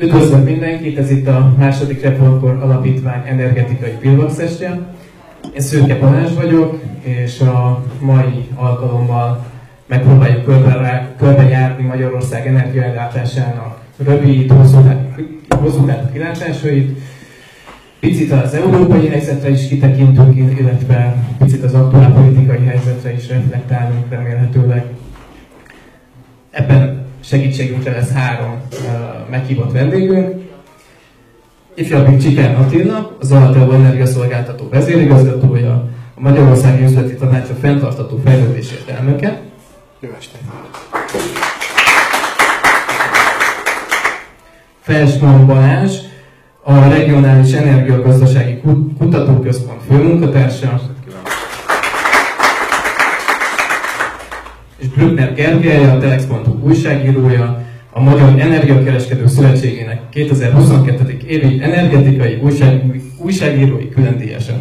Üdvözlök mindenkit, ez itt a második Reformkor Alapítvány energetikai pillanakszestje. Én Szőke Balázs vagyok, és a mai alkalommal megpróbáljuk körbe, körbejárni Magyarország energiaellátásának rövid, hosszú távú kilátásait. Picit az európai helyzetre is kitekintünk, illetve picit az aktuál politikai helyzetre is reflektálunk remélhetőleg. Ebben segítségünkre lesz három meghívott vendégünk. Ifjabbik Csikán Attila, az Alatel Energiaszolgáltató vezérigazgatója, a Magyarországi Üzleti Tanácsa fenntartató fejlődésért elnöke. Jó estét! Felsman Balázs, a Regionális Energiagazdasági Kutatóközpont főmunkatársa. És Brückner Gergely, a Telex.hu újságírója, a Magyar Energiakereskedő Szövetségének 2022. évi energetikai újság, újságírói különdíjasa.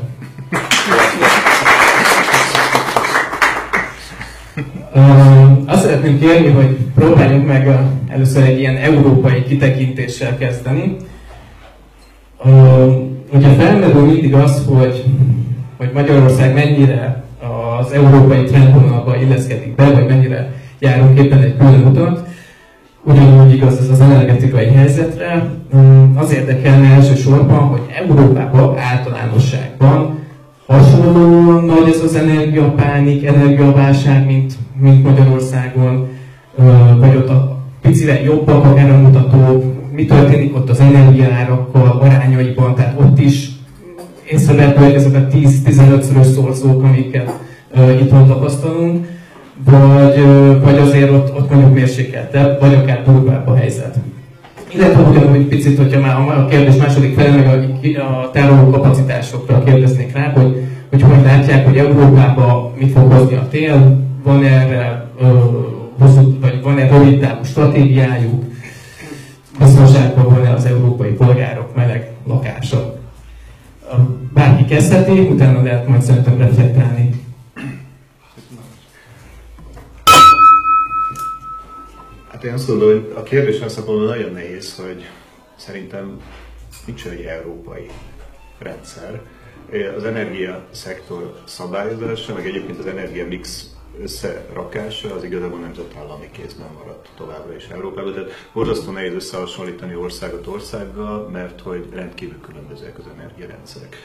Azt szeretném kérni, hogy próbáljunk meg először egy ilyen európai kitekintéssel kezdeni. Ugye felmerül mindig az, hogy, hogy Magyarország mennyire az európai trendvonalba illeszkedik be, vagy mennyire járunk éppen egy külön utat. Ugyanúgy igaz ez az energetikai helyzetre. Az érdekelne elsősorban, hogy Európában általánosságban hasonlóan nagy ez az energiapánik, energiaválság, mint, mint Magyarországon, vagy ott a picire jobbak a mutatók, mi történik ott az energiaárakkal, arányaiban, tehát ott is észrevehetőek ezek a 10-15-szörös szorzók, amiket uh, itthon tapasztalunk, vagy, vagy azért ott, ott mondjuk mérsékeltebb, vagy akár durvább a helyzet. Illetve ugyanúgy picit, hogyha már a kérdés második fel, meg a, a tároló kapacitásokra kérdeznék rá, hogy, hogy hogy látják, hogy Európában mit fog hozni a tél, van erre hosszú, vagy van-e rövid távú stratégiájuk, biztonságban van-e az európai polgárok meleg lakása. Bárki kezdheti, utána lehet majd szerintem reflektálni. Hát én azt gondolom, hogy a kérdés azt nagyon nehéz, hogy szerintem nincs egy európai rendszer. Az energia szektor szabályozása, meg egyébként az energia mix összerakása az igazából nemzetállami kézben maradt továbbra is Európában. Tehát borzasztó nehéz összehasonlítani országot országgal, mert hogy rendkívül különbözőek az energiarendszerek.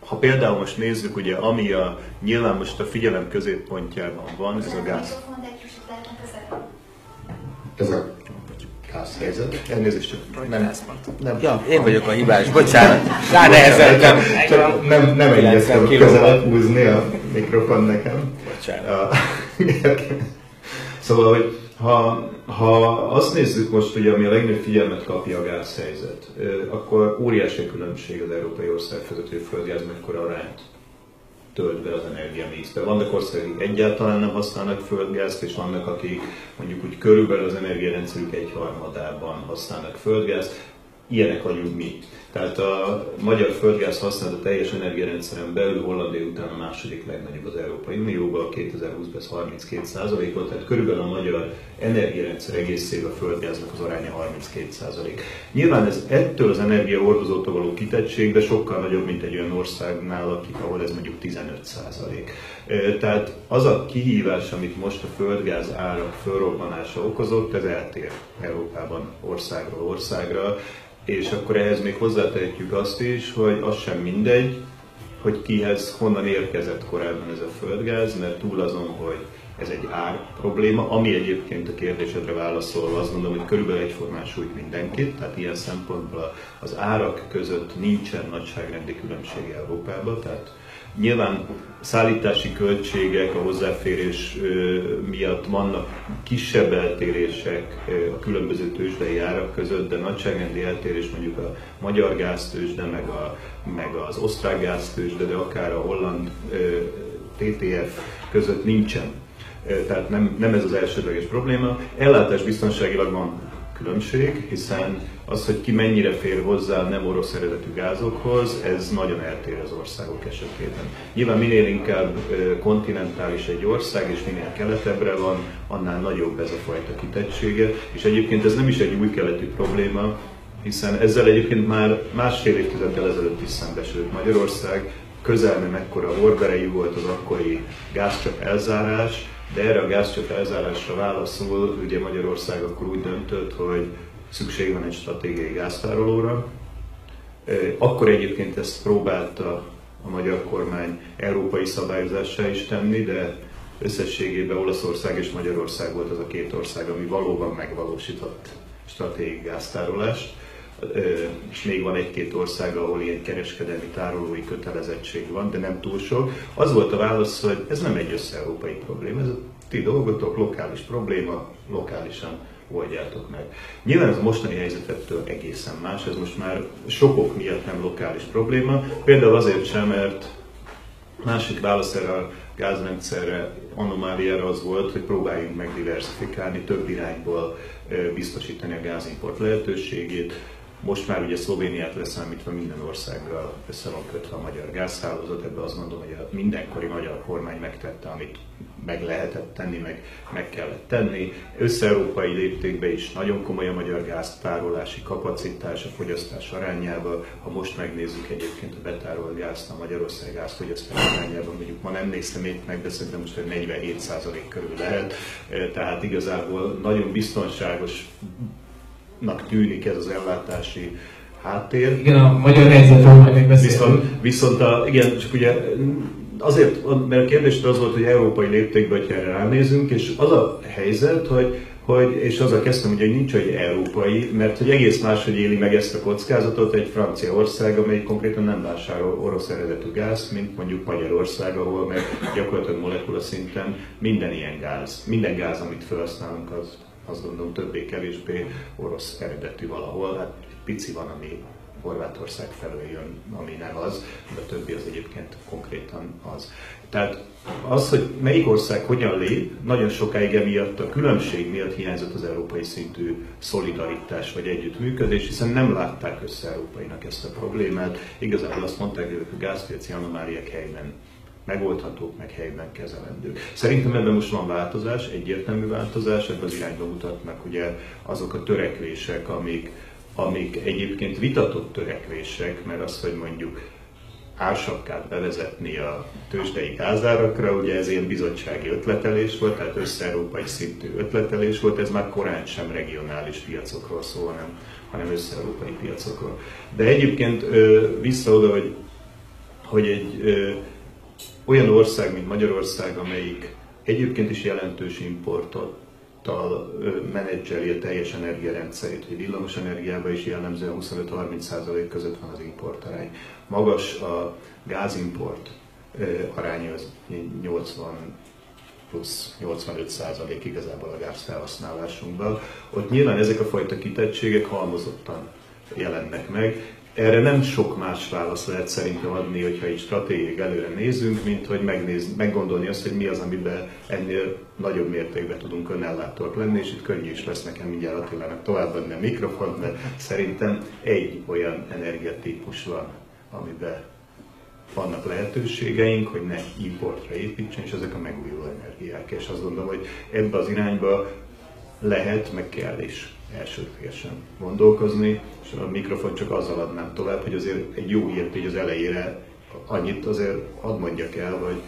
Ha például most nézzük, ugye ami a, nyilván most a figyelem középpontjában van, ez a gáz. Ez a gázhelyzet. Elnézést csak nem, nem. Ja, én vagyok a hibás, bocsánat. Rá nehezettem. Csak nem, nem egyeztem közelebb húzni a mikrofon nekem. Bocsánat. szóval, hogy ha, ha azt nézzük most, ugye, ami a legnagyobb figyelmet kapja a gázhelyzet, akkor óriási különbség az európai ország között, hogy a földgáz mekkora arányt tölt be az energiamixbe. Vannak országok, akik egyáltalán nem használnak földgázt, és vannak, akik mondjuk úgy körülbelül az energiarendszerük egyharmadában használnak földgázt. Ilyenek vagyunk mi. Tehát a magyar földgáz használat a teljes energiarendszeren belül Hollandia után a második legnagyobb az Európai Unióban, 2020-ban ez 32 volt, tehát körülbelül a magyar energiarendszer egészében a földgáznak az aránya 32% Nyilván ez ettől az energiahordozótól való kitettség, de sokkal nagyobb, mint egy olyan országnál, akik, ahol ez mondjuk 15% Tehát az a kihívás, amit most a földgáz árak fölrobbanása okozott, ez eltér Európában országról országra és akkor ehhez még hozzátehetjük azt is, hogy az sem mindegy, hogy kihez honnan érkezett korábban ez a földgáz, mert túl azon, hogy ez egy ár probléma, ami egyébként a kérdésedre válaszolva azt gondolom, hogy körülbelül egyformán sújt mindenkit, tehát ilyen szempontból az árak között nincsen nagyságrendi különbség Európában, tehát Nyilván szállítási költségek, a hozzáférés miatt vannak kisebb eltérések a különböző tőzsdei árak között, de nagyságrendi eltérés mondjuk a magyar gáztőzsde, meg, a, meg az osztrák gáztőzsde, de akár a holland TTF között nincsen. Tehát nem, nem ez az elsődleges probléma. Ellátás biztonságilag van különbség, hiszen az, hogy ki mennyire fér hozzá nem orosz eredetű gázokhoz, ez nagyon eltér az országok esetében. Nyilván minél inkább kontinentális egy ország, és minél keletebbre van, annál nagyobb ez a fajta kitettsége, és egyébként ez nem is egy új keletű probléma, hiszen ezzel egyébként már másfél évtizeddel ezelőtt is szembesült Magyarország, közel nem ekkora horderejű volt az akkori gázcsap elzárás, de erre a gázcsap elzárásra válaszul, ugye Magyarország akkor úgy döntött, hogy szükség van egy stratégiai gáztárolóra. Akkor egyébként ezt próbálta a magyar kormány európai szabályozássá is tenni, de összességében Olaszország és Magyarország volt az a két ország, ami valóban megvalósított stratégiai gáztárolást és még van egy-két ország, ahol ilyen kereskedelmi tárolói kötelezettség van, de nem túl sok. Az volt a válasz, hogy ez nem egy össze-európai probléma, ez a ti dolgotok, lokális probléma, lokálisan oldjátok meg. Nyilván ez a mostani helyzetettől egészen más, ez most már sokok miatt nem lokális probléma, például azért sem, mert másik válasz erre a gázrendszerre, anomáliára az volt, hogy próbáljunk meg diversifikálni, több irányból biztosítani a gázimport lehetőségét, most már ugye Szlovéniát leszámítva minden országgal össze van kötve a magyar gázhálózat, ebben azt mondom, hogy a mindenkori magyar kormány megtette, amit meg lehetett tenni, meg, meg kellett tenni. Össze-európai léptékben is nagyon komoly a magyar gáztárolási kapacitás, a fogyasztás arányában. Ha most megnézzük egyébként a betárolt gázt, a Magyarország gázfogyasztás arányában, mondjuk ma nem néztem itt meg, de szerintem most 47% körül lehet. Tehát igazából nagyon biztonságos nak tűnik ez az ellátási háttér. Igen, a magyar helyzetről majd még Viszont, viszont a, igen, csak ugye azért, mert a kérdés az volt, hogy európai léptékben, hogyha ránézünk, és az a helyzet, hogy hogy, és azzal kezdtem, hogy nincs egy európai, mert hogy egész máshogy éli meg ezt a kockázatot egy Franciaország, amely konkrétan nem vásárol orosz eredetű gáz, mint mondjuk Magyarország, ahol meg gyakorlatilag molekula szinten minden ilyen gáz, minden gáz, amit felhasználunk, az azt gondolom többé-kevésbé orosz eredetű valahol. Hát pici van, ami Horvátország felől jön, ami nem az, de a többi az egyébként konkrétan az. Tehát az, hogy melyik ország hogyan lép, nagyon sokáig emiatt a különbség miatt hiányzott az európai szintű szolidaritás vagy együttműködés, hiszen nem látták össze európainak ezt a problémát. Igazából azt mondták, hogy a gázpiaci anomáliák helyben megoldhatók, meg helyben kezelendők. Szerintem ebben most van változás, egyértelmű változás, ebben az irányba mutatnak ugye azok a törekvések, amik, amik egyébként vitatott törekvések, mert az, hogy mondjuk ársapkát bevezetni a tőzsdei gázárakra, ugye ez ilyen bizottsági ötletelés volt, tehát össze-európai szintű ötletelés volt, ez már korán sem regionális piacokról szól, hanem, hanem össze-európai piacokról. De egyébként vissza oda, hogy, hogy egy olyan ország, mint Magyarország, amelyik egyébként is jelentős importot menedzseli a teljes energiarendszerét, hogy villamos energiában is jellemzően 25-30% között van az importarány. Magas a gázimport aránya az 80 plusz 85 százalék igazából a gázfelhasználásunkban. Ott nyilván ezek a fajta kitettségek halmozottan jelennek meg, erre nem sok más választ lehet szerintem adni, hogyha így stratégiai előre nézünk, mint hogy megnéz, meggondolni azt, hogy mi az, amiben ennél nagyobb mértékben tudunk önellátóak lenni, és itt könnyű is lesz nekem mindjárt Attilának továbbadni a mikrofont, mert szerintem egy olyan energiatípus van, amiben vannak lehetőségeink, hogy ne importra építsen, és ezek a megújuló energiák. És azt gondolom, hogy ebbe az irányba lehet, meg kell is elsődlegesen gondolkozni, és a mikrofon csak azzal adnám tovább, hogy azért egy jó hírt így az elejére annyit azért hadd mondjak el, hogy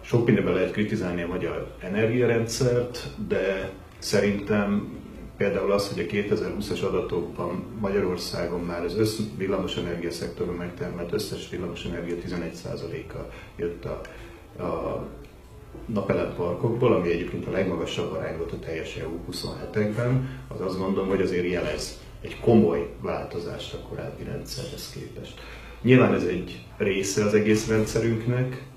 sok mindenben lehet kritizálni a magyar energiarendszert, de szerintem például az, hogy a 2020-as adatokban Magyarországon már az össz villamosenergia szektorban megtermelt összes villamosenergia 11%-a jött a, a napelemparkokból, ami egyébként a legmagasabb arány volt a teljes EU 27-ekben, az azt gondolom, hogy azért jelez egy komoly változást a korábbi rendszerhez képest. Nyilván ez egy része az egész rendszerünknek,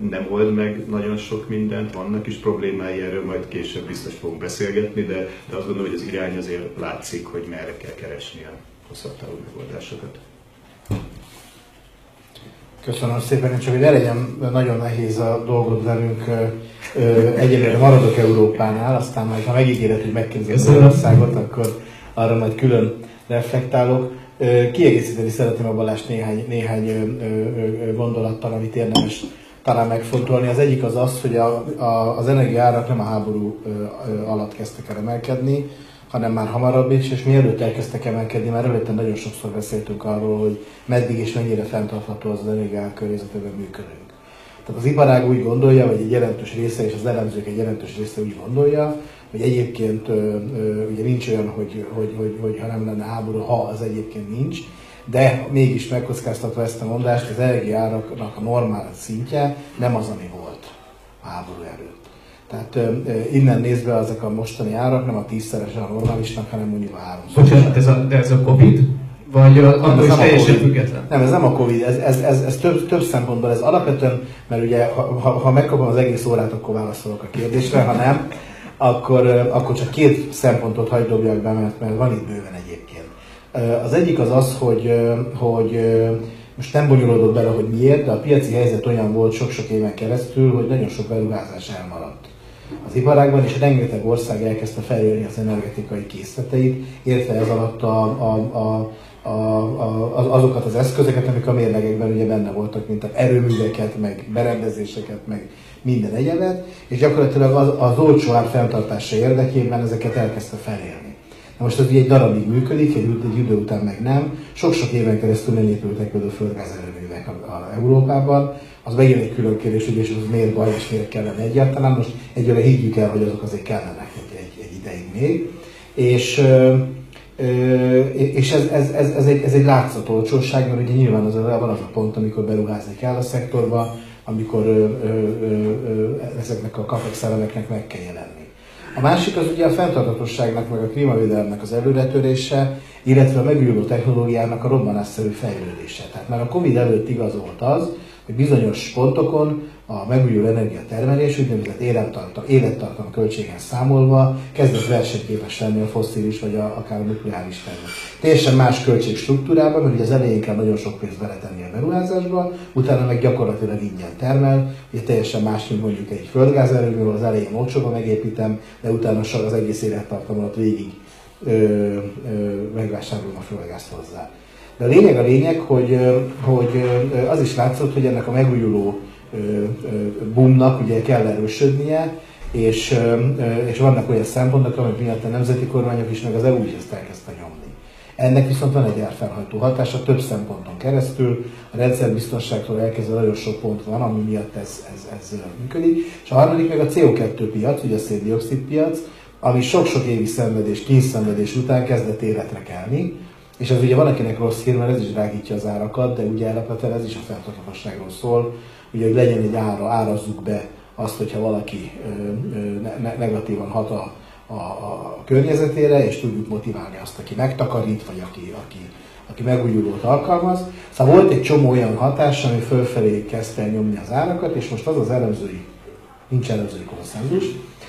nem old meg nagyon sok mindent, vannak is problémái, erről majd később biztos fogunk beszélgetni, de, de azt gondolom, hogy az irány azért látszik, hogy merre kell keresni a hosszabb távú megoldásokat. Köszönöm szépen, én csak hogy legyen nagyon nehéz a dolgot velünk, egyelőre maradok Európánál, aztán majd ha megígéred, hogy megkérdezem az országot, akkor arra majd külön reflektálok. Kiegészíteni szeretném a Balázs néhány, néhány gondolattal, amit érdemes talán megfontolni. Az egyik az az, hogy a, a, az energiaárak nem a háború alatt kezdtek el emelkedni, hanem már hamarabb is, és mielőtt elkezdtek emelkedni, már előtte nagyon sokszor beszéltünk arról, hogy meddig és mennyire fenntartható az az energiál környezetben működünk. Tehát az iparág úgy gondolja, vagy egy jelentős része, és az elemzők egy jelentős része úgy gondolja, hogy egyébként ugye nincs olyan, hogy, hogy, hogy, hogy ha nem lenne háború, ha az egyébként nincs, de mégis megkockáztatva ezt a mondást, az energiáraknak a normál szintje nem az, ami volt a háború előtt. Tehát innen nézve ezek a mostani árak nem a tízszeresen a normálisnak, hanem mondjuk a háromszor. Bocsánat, ez a, de ez a Covid? Vagy attól is teljesen független? Nem, ez nem a Covid, ez, ez, ez, ez több, több szempontból, ez alapvetően, mert ugye ha, ha, ha megkapom az egész órát, akkor válaszolok a kérdésre, ha nem, akkor, akkor csak két szempontot hagyd dobjak be, mert, mert van itt bőven egyébként. Az egyik az az, hogy, hogy most nem bonyolódott bele, hogy miért, de a piaci helyzet olyan volt sok-sok éven keresztül, hogy nagyon sok beruházás elmaradt az iparágban, és rengeteg ország elkezdte felélni az energetikai készleteit, értve ez alatt a, a, a a, a, azokat az eszközöket, amik a mérlegekben ugye benne voltak, mint erőműveket, meg berendezéseket, meg minden egyebet, és gyakorlatilag az, az olcsó ár fenntartása érdekében ezeket elkezdte felélni. Na most ez ugye egy darabig működik, egy, egy idő után meg nem. Sok-sok éven keresztül nem épültek például földgázelőművek a, a Európában. Az megint egy külön kérdés, hogy és az miért baj és miért kellene egyáltalán. Most egyre higgyük el, hogy azok azért kellenek egy, egy, egy ideig még. És és ez, ez, ez, ez, egy, ez egy látszat olcsóság, mert ugye nyilván az, van az a pont, amikor beruházni kell a szektorba, amikor ö, ö, ö, ezeknek a capex elemeknek meg kell jelenni. A másik az ugye a fenntarthatóságnak, meg a klímavédelemnek az előretörése, illetve a megújuló technológiának a robbanásszerű fejlődése. Tehát már a Covid előtt igaz volt az, hogy bizonyos pontokon a megújuló energiatermelés úgynevezett élettartam, élettartam költségen számolva kezdett versenyképes lenni a fosszilis vagy a, akár a nukleáris terület. Teljesen más költségstruktúrában, mert ugye az elején kell nagyon sok pénzt beletenni a beruházásba, utána meg gyakorlatilag ingyen termel, ugye teljesen más, mint mondjuk egy földgázerőmű, az elején olcsóban megépítem, de utána az egész élettartam alatt végig ö, ö, megvásárolom a földgázt hozzá. De a lényeg a lényeg, hogy, hogy az is látszott, hogy ennek a megújuló boomnak ugye kell erősödnie, és, és vannak olyan szempontok, amik miatt a nemzeti kormányok is, meg az EU is ezt elkezdte nyomni. Ennek viszont van egy elfelhajtó hatása több szemponton keresztül. A rendszerbiztonságtól elkezdve nagyon sok pont van, ami miatt ez, ez, ez működik. És a harmadik meg a CO2 piac, ugye a széndiokszid piac, ami sok-sok évi szenvedés, kínszenvedés után kezdett életre kelni és ez ugye van akinek rossz hír, mert ez is drágítja az árakat, de ugye alapvetően ez is a fenntarthatóságról szól, ugye, hogy legyen egy ára, árazzuk be azt, hogyha valaki negatívan hat a, a, a környezetére, és tudjuk motiválni azt, aki megtakarít, vagy aki, aki, aki megújulót alkalmaz. Szóval volt egy csomó olyan hatás, ami fölfelé kezdte el nyomni az árakat, és most az az elemzői, nincs elemzői konszenzus,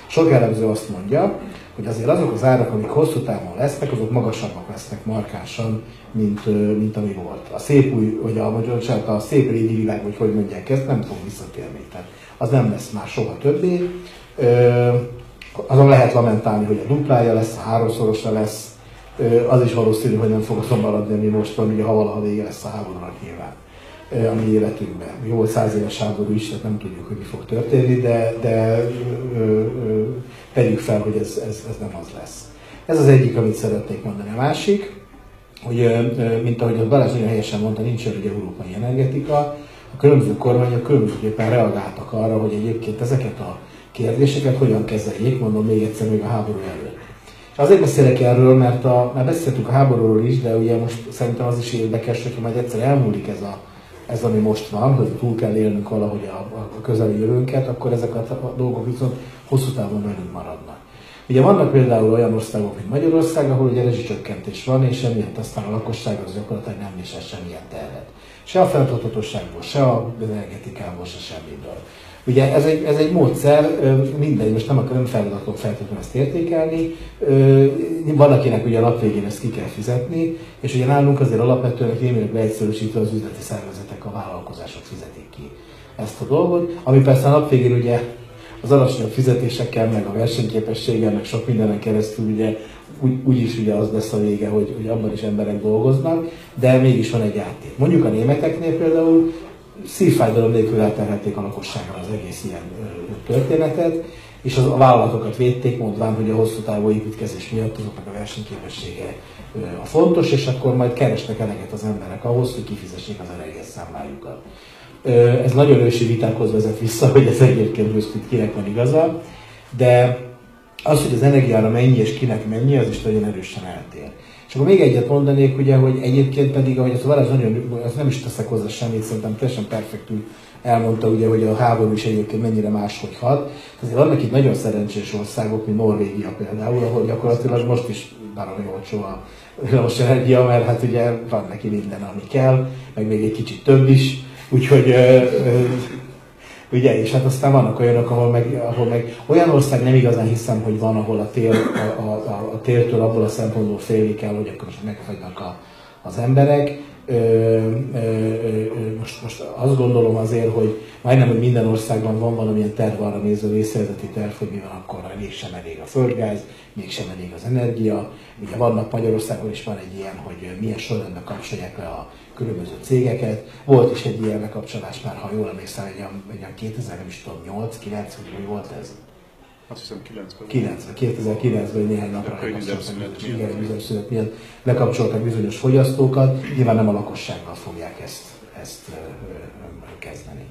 sok elemző azt mondja, hogy azért azok az árak, amik hosszú távon lesznek, azok magasabbak lesznek markánsan, mint, mint ami volt. A szép új, vagy a, vagy a szép régi világ, vagy hogy mondják ezt, nem fog visszatérni. Tehát az nem lesz már soha többé. azon lehet lamentálni, hogy a duplája lesz, a háromszorosa lesz, az is valószínű, hogy nem fog azon maradni, ami most van, ugye ha valaha vége lesz a háborúnak nyilván a mi életünkben. Jó, hogy száz éves háború is, tehát nem tudjuk, hogy mi fog történni, de, de ö, ö, tegyük fel, hogy ez, ez, ez nem az lesz. Ez az egyik, amit szeretnék mondani. A másik, hogy mint ahogy a Balázs nagyon helyesen mondta, nincs egy európai energetika, a különböző kormányok különbözőképpen reagáltak arra, hogy egyébként ezeket a kérdéseket hogyan kezeljék, mondom még egyszer, még a háború előtt. És azért beszélek erről, mert a, már beszéltünk a háborúról is, de ugye most szerintem az is érdekes, hogyha majd egyszer elmúlik ez a ez, ami most van, hogy túl kell élnünk valahogy a, a közeli jövőnket, akkor ezek a dolgok viszont hosszú távon velünk maradnak. Ugye vannak például olyan országok, mint Magyarország, ahol ugye rezsicsökkentés van, és emiatt aztán a lakosság az gyakorlatilag nem visel semmilyen terhet. Se a fenntarthatóságból, se a energetikából, se semmiből. Ugye ez egy, ez egy módszer, mindegy, most nem akarom feladatok feltétlenül ezt értékelni, van akinek ugye a nap végén ezt ki kell fizetni, és ugye nálunk azért alapvetően némileg leegyszerűsítve az üzleti szervezetek, a vállalkozások fizetik ki ezt a dolgot, ami persze a nap végén ugye az alacsonyabb fizetésekkel, meg a versenyképességgel, meg sok mindenen keresztül ugye úgy, úgyis ugye az lesz a vége, hogy, hogy abban is emberek dolgoznak, de mégis van egy játék. Mondjuk a németeknél például szívfájdalom nélkül elterhelték a lakosságra az egész ilyen történetet, és az, a vállalatokat védték, mondván, hogy a hosszú távú építkezés miatt azoknak a versenyképessége a fontos, és akkor majd keresnek eleget az emberek ahhoz, hogy kifizessék az eleges számlájukat. Ez nagyon ősi vitákhoz vezet vissza, hogy ez egyébként itt kinek van igaza, de az, hogy az energiára mennyi és kinek mennyi, az is nagyon erősen eltér. És akkor még egyet mondanék, ugye, hogy egyébként pedig, ahogy az az nagyon, az nem is teszek hozzá semmit, szerintem teljesen perfektül elmondta, ugye, hogy a háború is egyébként mennyire máshogy hat. Azért vannak itt nagyon szerencsés országok, mint Norvégia például, ahol gyakorlatilag most is baromi olcsó a villamos energia, mert hát ugye van neki minden, ami kell, meg még egy kicsit több is, úgyhogy Ugye, és hát aztán vannak olyanok, ahol meg, ahol meg olyan ország nem igazán hiszem, hogy van, ahol a, tél, a, a, a, tértől abból a szempontból félni kell, hogy akkor most megfagynak a, az emberek. Ö, ö, ö, most, most azt gondolom azért, hogy majdnem, hogy minden országban van valamilyen terv arra nézve, vészhelyzeti terv, hogy mi van akkor, ha mégsem elég a földgáz, mégsem elég az energia. Ugye vannak Magyarországon is van egy ilyen, hogy milyen sorrendben kapcsolják le a különböző cégeket. Volt is egy ilyen lekapcsolás már, ha jól emlékszem, egy olyan, egy olyan 2000, nem is tudom, 8, 9, hogy volt ez? Azt hiszem 90. 90, 2009-ben néhány napra lekapcsoltak, igen, szünet miatt lekapcsoltak bizonyos fogyasztókat, nyilván nem a lakossággal fogják ezt, ezt kezdeni.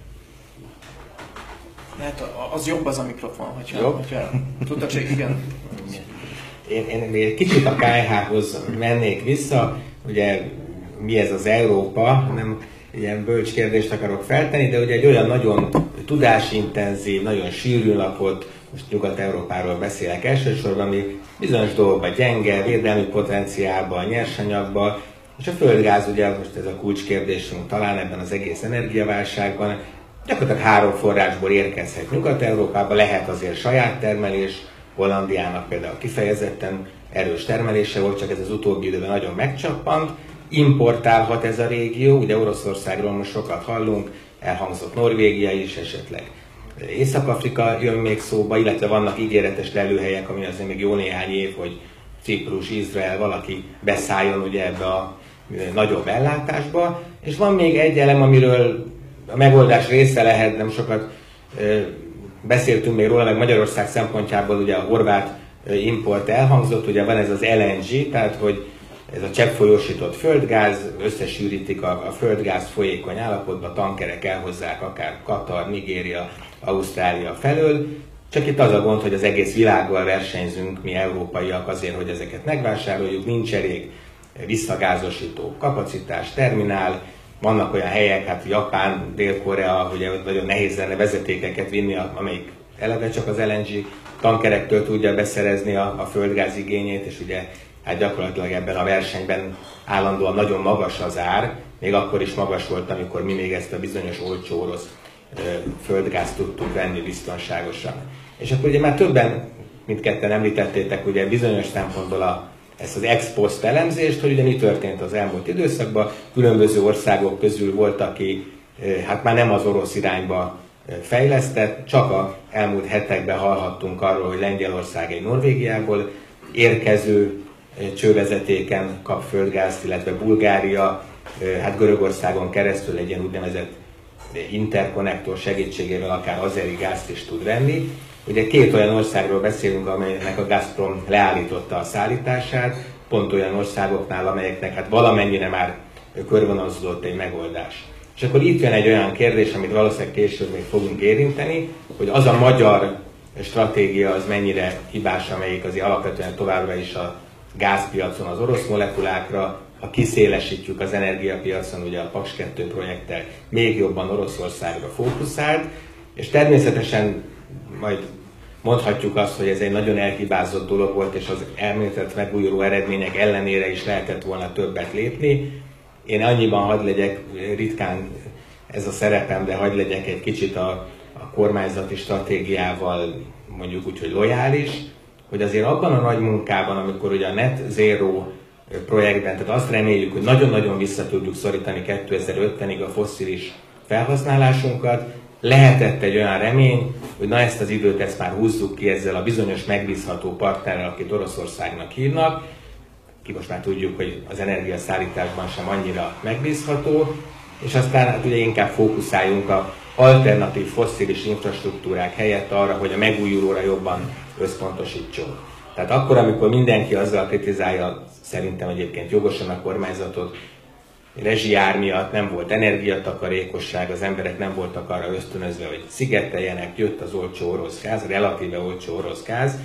Hát az jobb az a mikrofon, hogyha, jobb? hogyha tudod, hogy igen. Én, én még egy kicsit a KH-hoz mennék vissza, ugye mi ez az Európa, nem ilyen bölcs kérdést akarok feltenni, de ugye egy olyan nagyon tudásintenzív, nagyon sűrű lakot, most Nyugat-Európáról beszélek elsősorban, ami bizonyos dolgokban gyenge, védelmi potenciálban, nyersanyagban, és a földgáz ugye most ez a kulcskérdésünk talán ebben az egész energiaválságban, gyakorlatilag három forrásból érkezhet Nyugat-Európába, lehet azért saját termelés, Hollandiának például kifejezetten erős termelése volt, csak ez az utóbbi időben nagyon megcsappant, importálhat ez a régió, ugye Oroszországról most sokat hallunk, elhangzott Norvégia is esetleg. Észak-Afrika jön még szóba, illetve vannak ígéretes lelőhelyek, ami azért még jó néhány év, hogy Ciprus, Izrael, valaki beszálljon ugye ebbe a nagyobb ellátásba. És van még egy elem, amiről a megoldás része lehet, nem sokat beszéltünk még róla, meg Magyarország szempontjából ugye a horvát import elhangzott, ugye van ez az LNG, tehát hogy ez a cseppfolyósított földgáz, összesűrítik a, a földgáz folyékony állapotba, tankerek elhozzák akár Katar, Nigéria, Ausztrália felől, csak itt az a gond, hogy az egész világgal versenyzünk mi európaiak azért, hogy ezeket megvásároljuk, nincs elég visszagázosító kapacitás, terminál, vannak olyan helyek, hát Japán, Dél-Korea, ugye nagyon nehéz lenne vezetékeket vinni, amelyik eleve csak az LNG tankerektől tudja beszerezni a, a földgáz igényét, és ugye hát gyakorlatilag ebben a versenyben állandóan nagyon magas az ár, még akkor is magas volt, amikor mi még ezt a bizonyos olcsó orosz földgázt tudtuk venni biztonságosan. És akkor ugye már többen, mindketten említettétek, ugye bizonyos szempontból a, ezt az ex post elemzést, hogy ugye mi történt az elmúlt időszakban. Különböző országok közül volt, aki hát már nem az orosz irányba fejlesztett, csak a elmúlt hetekben hallhattunk arról, hogy Lengyelország egy Norvégiából érkező csővezetéken kap földgázt, illetve Bulgária, hát Görögországon keresztül egy ilyen úgynevezett interkonnektor segítségével akár azeri gázt is tud venni. Ugye két olyan országról beszélünk, amelynek a Gazprom leállította a szállítását, pont olyan országoknál, amelyeknek hát valamennyire már körvonalazódott egy megoldás. És akkor itt jön egy olyan kérdés, amit valószínűleg később még fogunk érinteni, hogy az a magyar stratégia az mennyire hibás, amelyik azért alapvetően továbbra is a gázpiacon az orosz molekulákra, ha kiszélesítjük az energiapiacon, ugye a Paks 2 projekttel még jobban Oroszországra fókuszált, és természetesen majd mondhatjuk azt, hogy ez egy nagyon elhibázott dolog volt, és az elméletet megújuló eredmények ellenére is lehetett volna többet lépni. Én annyiban hadd legyek, ritkán ez a szerepem, de hadd legyek egy kicsit a, a kormányzati stratégiával mondjuk úgy, hogy lojális, hogy azért abban a nagy munkában, amikor ugye a Net Zero projektben, tehát azt reméljük, hogy nagyon-nagyon vissza tudjuk szorítani 2050-ig a fosszilis felhasználásunkat, lehetett egy olyan remény, hogy na ezt az időt ezt már húzzuk ki ezzel a bizonyos megbízható partnerrel, akit Oroszországnak hívnak, ki most már tudjuk, hogy az energiaszállításban sem annyira megbízható, és aztán hát ugye inkább fókuszáljunk a alternatív fosszilis infrastruktúrák helyett arra, hogy a megújulóra jobban összpontosítsunk. Tehát akkor, amikor mindenki azzal kritizálja, szerintem egyébként jogosan a kormányzatot, rezsiár miatt nem volt energiatakarékosság, az emberek nem voltak arra ösztönözve, hogy szigeteljenek, jött az olcsó orosz gáz, relatíve olcsó orosz gáz,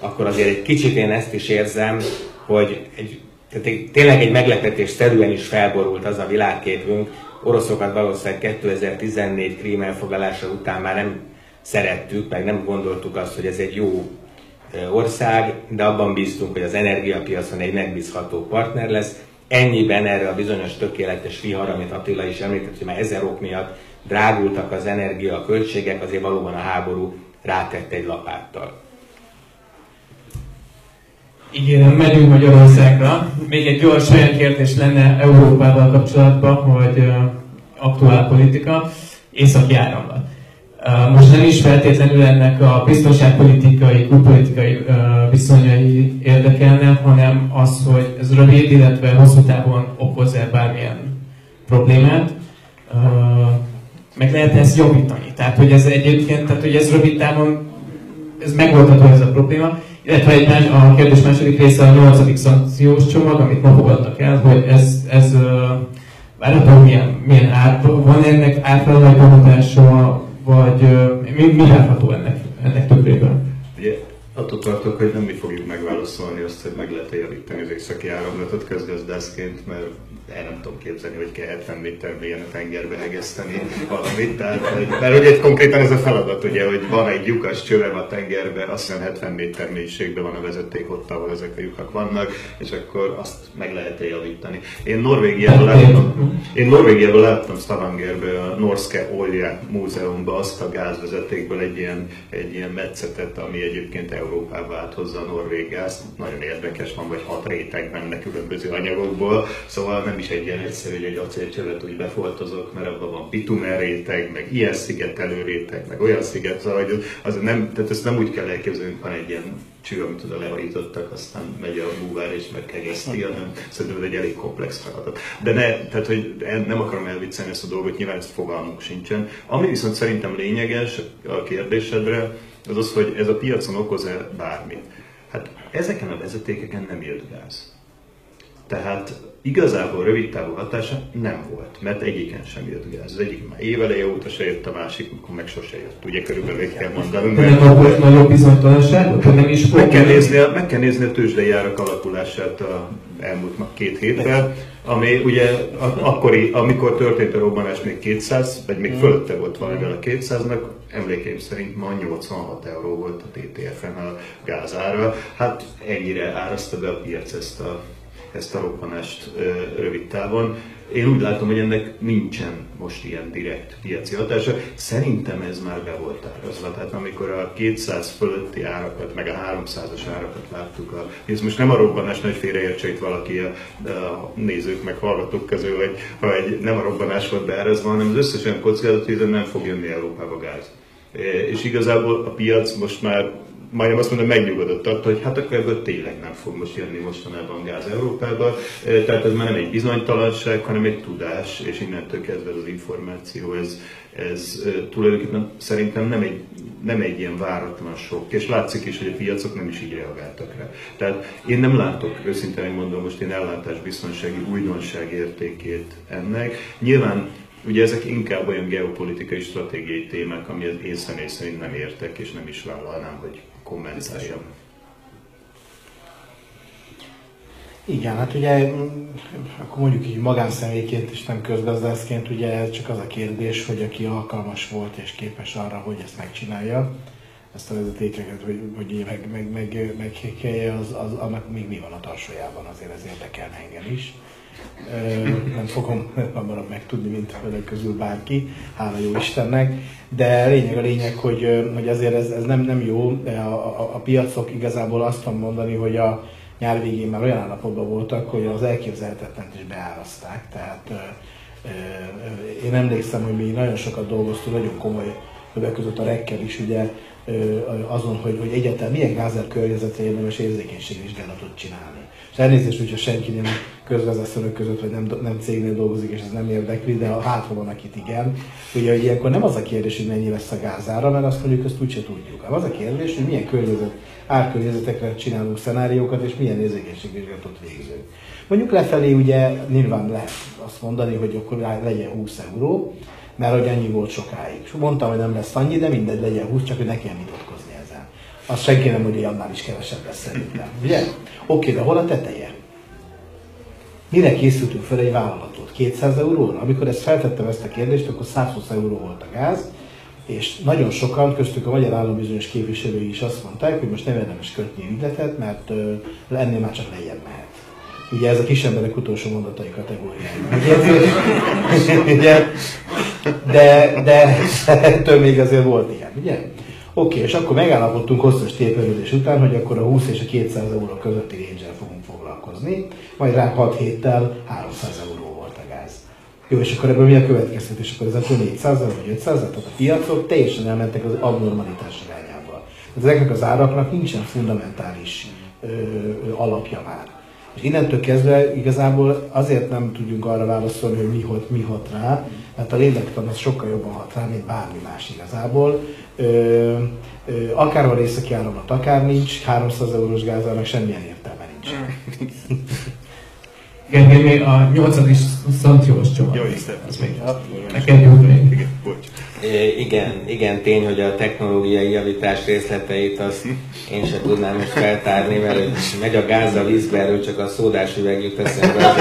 akkor azért egy kicsit én ezt is érzem, hogy egy, tehát tényleg egy meglepetés szerűen is felborult az a világképünk. Oroszokat valószínűleg 2014 krím elfoglalása után már nem szerettük, meg nem gondoltuk azt, hogy ez egy jó ország, de abban bíztunk, hogy az energiapiacon egy megbízható partner lesz. Ennyiben erre a bizonyos tökéletes vihar, amit Attila is említett, hogy már ezer ok miatt drágultak az energia költségek, azért valóban a háború rátett egy lapáttal. Igen, megyünk Magyarországra. Még egy gyors olyan kérdés lenne Európával kapcsolatban, hogy aktuál politika, északi áramlat. Most nem is feltétlenül ennek a biztonságpolitikai, külpolitikai viszonyai érdekelne, hanem az, hogy ez rövid, illetve hosszú távon okoz-e bármilyen problémát. Meg lehet ezt jobbítani. Tehát, hogy ez egyébként, tehát, hogy ez rövid távon, ez megoldható ez a probléma, illetve egy más, a kérdés második része a nyolcadik szankciós csomag, amit ma fogadtak el, hogy ez, ez várható milyen, milyen át, van ennek általában hatása, vagy mi, mi várható ennek, ennek többében? Attól tartok, hogy nem mi fogjuk megválaszolni azt, hogy meg lehet javítani az északi áramlatot közgazdászként, mert el nem tudom képzelni, hogy kell 70 méter mélyen a tengerbe hegeszteni valamit. Tehát, mert ugye konkrétan ez a feladat, ugye, hogy van egy lyukas csövem a tengerbe, azt hiszem 70 méter mélységben van a vezeték ott, ahol ezek a lyukak vannak, és akkor azt meg lehet -e javítani. Én Norvégiában láttam, én Norvégiában láttam Stavangerbe a Norske Olja Múzeumban azt a gázvezetékből egy ilyen, egy ilyen metszetet, ami egyébként Európába áthozza a norvég gáz. Nagyon érdekes, van vagy hat réteg benne különböző anyagokból, szóval nem is egy ilyen egyszerű, hogy egy acélcsövet úgy befoltozok, mert abban van bitumen réteg, meg ilyen szigetelő réteg, meg olyan sziget, szóval hogy az nem, tehát ezt nem úgy kell elképzelni, van egy ilyen cső, amit oda lehajítottak, aztán megy a búvár és megkegeszti, hanem szerintem ez egy elég komplex feladat. De ne, tehát, hogy nem akarom elviccelni ezt a dolgot, nyilván ezt fogalmunk sincsen. Ami viszont szerintem lényeges a kérdésedre, az az, hogy ez a piacon okoz-e bármit. Hát ezeken a vezetékeken nem jött gáz. Tehát igazából rövid távú hatása nem volt, mert egyiken sem jött gáz. Az egyik már éveleje óta se jött, a másik akkor meg sose jött. Ugye körülbelül kell mondani. De nem volt nagyobb bizonytalanság? Nem is meg kell, nézni meg kell nézni a tőzsdei árak alakulását a elmúlt két hétben, ami ugye akkori, amikor történt a robbanás még 200, vagy még fölötte volt valamivel a 200-nak, emlékeim szerint ma 86 euró volt a TTF-en a gázára. Hát ennyire árazta be a piac ezt a ezt a robbanást rövid távon. Én úgy látom, hogy ennek nincsen most ilyen direkt piaci hatása. Szerintem ez már be volt árazva. Tehát amikor a 200 fölötti árakat, meg a 300-as árakat láttuk, a, ez most nem a robbanás nagy félreértse itt valaki a, a, nézők meg hallgatók közül, hogy ha egy, nem a robbanás volt beárazva, hanem az összes olyan kockázat, hogy nem fog jönni Európába gáz. És igazából a piac most már majdnem azt mondom, megnyugodott attól, hogy hát akkor ebből tényleg nem fog most jönni mostanában gáz Európába. Tehát ez már nem egy bizonytalanság, hanem egy tudás, és innentől kezdve az információ, ez, ez tulajdonképpen szerintem nem egy, nem egy ilyen váratlan sok, és látszik is, hogy a piacok nem is így reagáltak rá. Tehát én nem látok, őszintén mondom, most én ellátásbiztonsági újdonság értékét ennek. Nyilván Ugye ezek inkább olyan geopolitikai, stratégiai témák, amihez én személy szerint nem értek, és nem is vállalnám, hogy kommentáljam. Igen, hát ugye, mm, akkor mondjuk így magánszemélyként és nem közgazdászként, ugye ez csak az a kérdés, hogy aki alkalmas volt és képes arra, hogy ezt megcsinálja, ezt a vezetékeket, hogy, hogy meg, meg, meg, meg, meg az, az, annak még mi van a tarsójában, azért ez érdekel engem is nem fogom hamarabb megtudni, mint önök közül bárki, hála jó Istennek, de lényeg a lényeg, hogy, hogy azért ez, ez nem, nem jó. A, a, a piacok igazából azt tudom mondani, hogy a nyár végén már olyan állapotban voltak, hogy az elképzelhetetlent is beáraszták. Tehát én emlékszem, hogy mi nagyon sokat dolgoztunk, nagyon komoly többek között a rekkel is, ugye azon, hogy, hogy egyáltalán milyen gázer környezetre érdemes érzékenységvizsgálatot csinálni. És elnézést, hogyha senki nem közvezetőnök között, vagy nem, nem cégnél dolgozik, és ez nem érdekli, de hát van, akit igen. Ugye, hogy ilyenkor nem az a kérdés, hogy mennyi lesz a gázára, mert azt mondjuk, azt úgyse tudjuk. az a kérdés, hogy milyen környezet, árkörnyezetekre csinálunk szenáriókat, és milyen érzékenységvizsgálatot végzünk. Mondjuk lefelé ugye nyilván lehet azt mondani, hogy akkor legyen 20 euró, mert hogy annyi volt sokáig. És mondtam, hogy nem lesz annyi, de mindegy, legyen 20, csak hogy ne kell vitatkozni ezen. Azt senki nem mondja, hogy annál is kevesebb lesz szerintem. Ugye? Oké, de hol a teteje? Mire készültünk fel egy vállalatot? 200 euróra? Amikor ezt feltettem ezt a kérdést, akkor 120 euró volt a gáz, és nagyon sokan, köztük a magyar állam bizonyos képviselői is azt mondták, hogy most nem érdemes kötni ügyletet, mert uh, ennél már csak lejjebb mehet. Ugye ez a kis emberek utolsó mondatai kategóriája. Ugye? de, de ettől még azért volt ilyen, ugye? Oké, és akkor megállapodtunk hosszas tépelődés után, hogy akkor a 20 és a 200 euró közötti range fogunk foglalkozni, majd rá 6 héttel 300 euró volt a gáz. Jó, és akkor ebből mi a következtetés? Akkor ez akkor 400 vagy 500 tehát a piacok teljesen elmentek az abnormalitás irányába. Tehát ezeknek az áraknak nincsen fundamentális ö, ö, alapja már. És innentől kezdve igazából azért nem tudjunk arra válaszolni, hogy mi hat, mi hat rá, mert a lélektan az sokkal jobban hat rá, mint bármi más igazából. Ö, ö, akárhol északi áramlat, akár nincs, 300 eurós gázának semmilyen értelme nincs. Gergely, a nyolcadik szantiós csomag. Jó, Isten, az még. Neked jó Igen, bocs. Igen, igen, tény, hogy a technológiai javítás részleteit azt én sem tudnám most feltárni, mert megy a gáz a vízbe, erről csak a szódás üveg jut eszembe,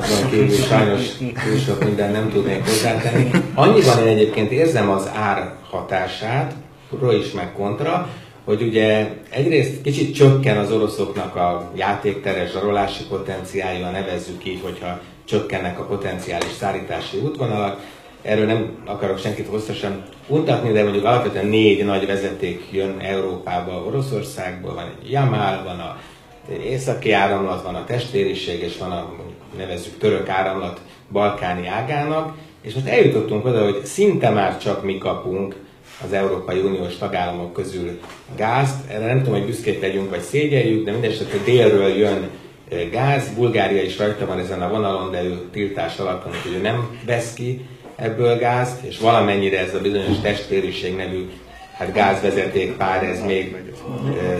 azon kívül sajnos túl sok minden nem tudnék hozzátenni. Annyiban én egyébként érzem az ár hatását, pro is meg kontra, hogy ugye egyrészt kicsit csökken az oroszoknak a játékteres zsarolási potenciálja, nevezzük így, hogyha csökkennek a potenciális szállítási útvonalak, erről nem akarok senkit hosszasan untatni, de mondjuk alapvetően négy nagy vezeték jön Európába, Oroszországból, van egy Jamal, van a északi áramlat, van a testvériség, és van a nevezzük török áramlat balkáni ágának, és most eljutottunk oda, hogy szinte már csak mi kapunk az Európai Uniós tagállamok közül gázt. Erre nem tudom, hogy büszkék legyünk, vagy szégyeljük, de mindesetre délről jön gáz. Bulgária is rajta van ezen a vonalon, de ő tiltás alatt van, hogy ő nem vesz ki ebből gázt, és valamennyire ez a bizonyos testvériség nevű hát gázvezeték pár, ez még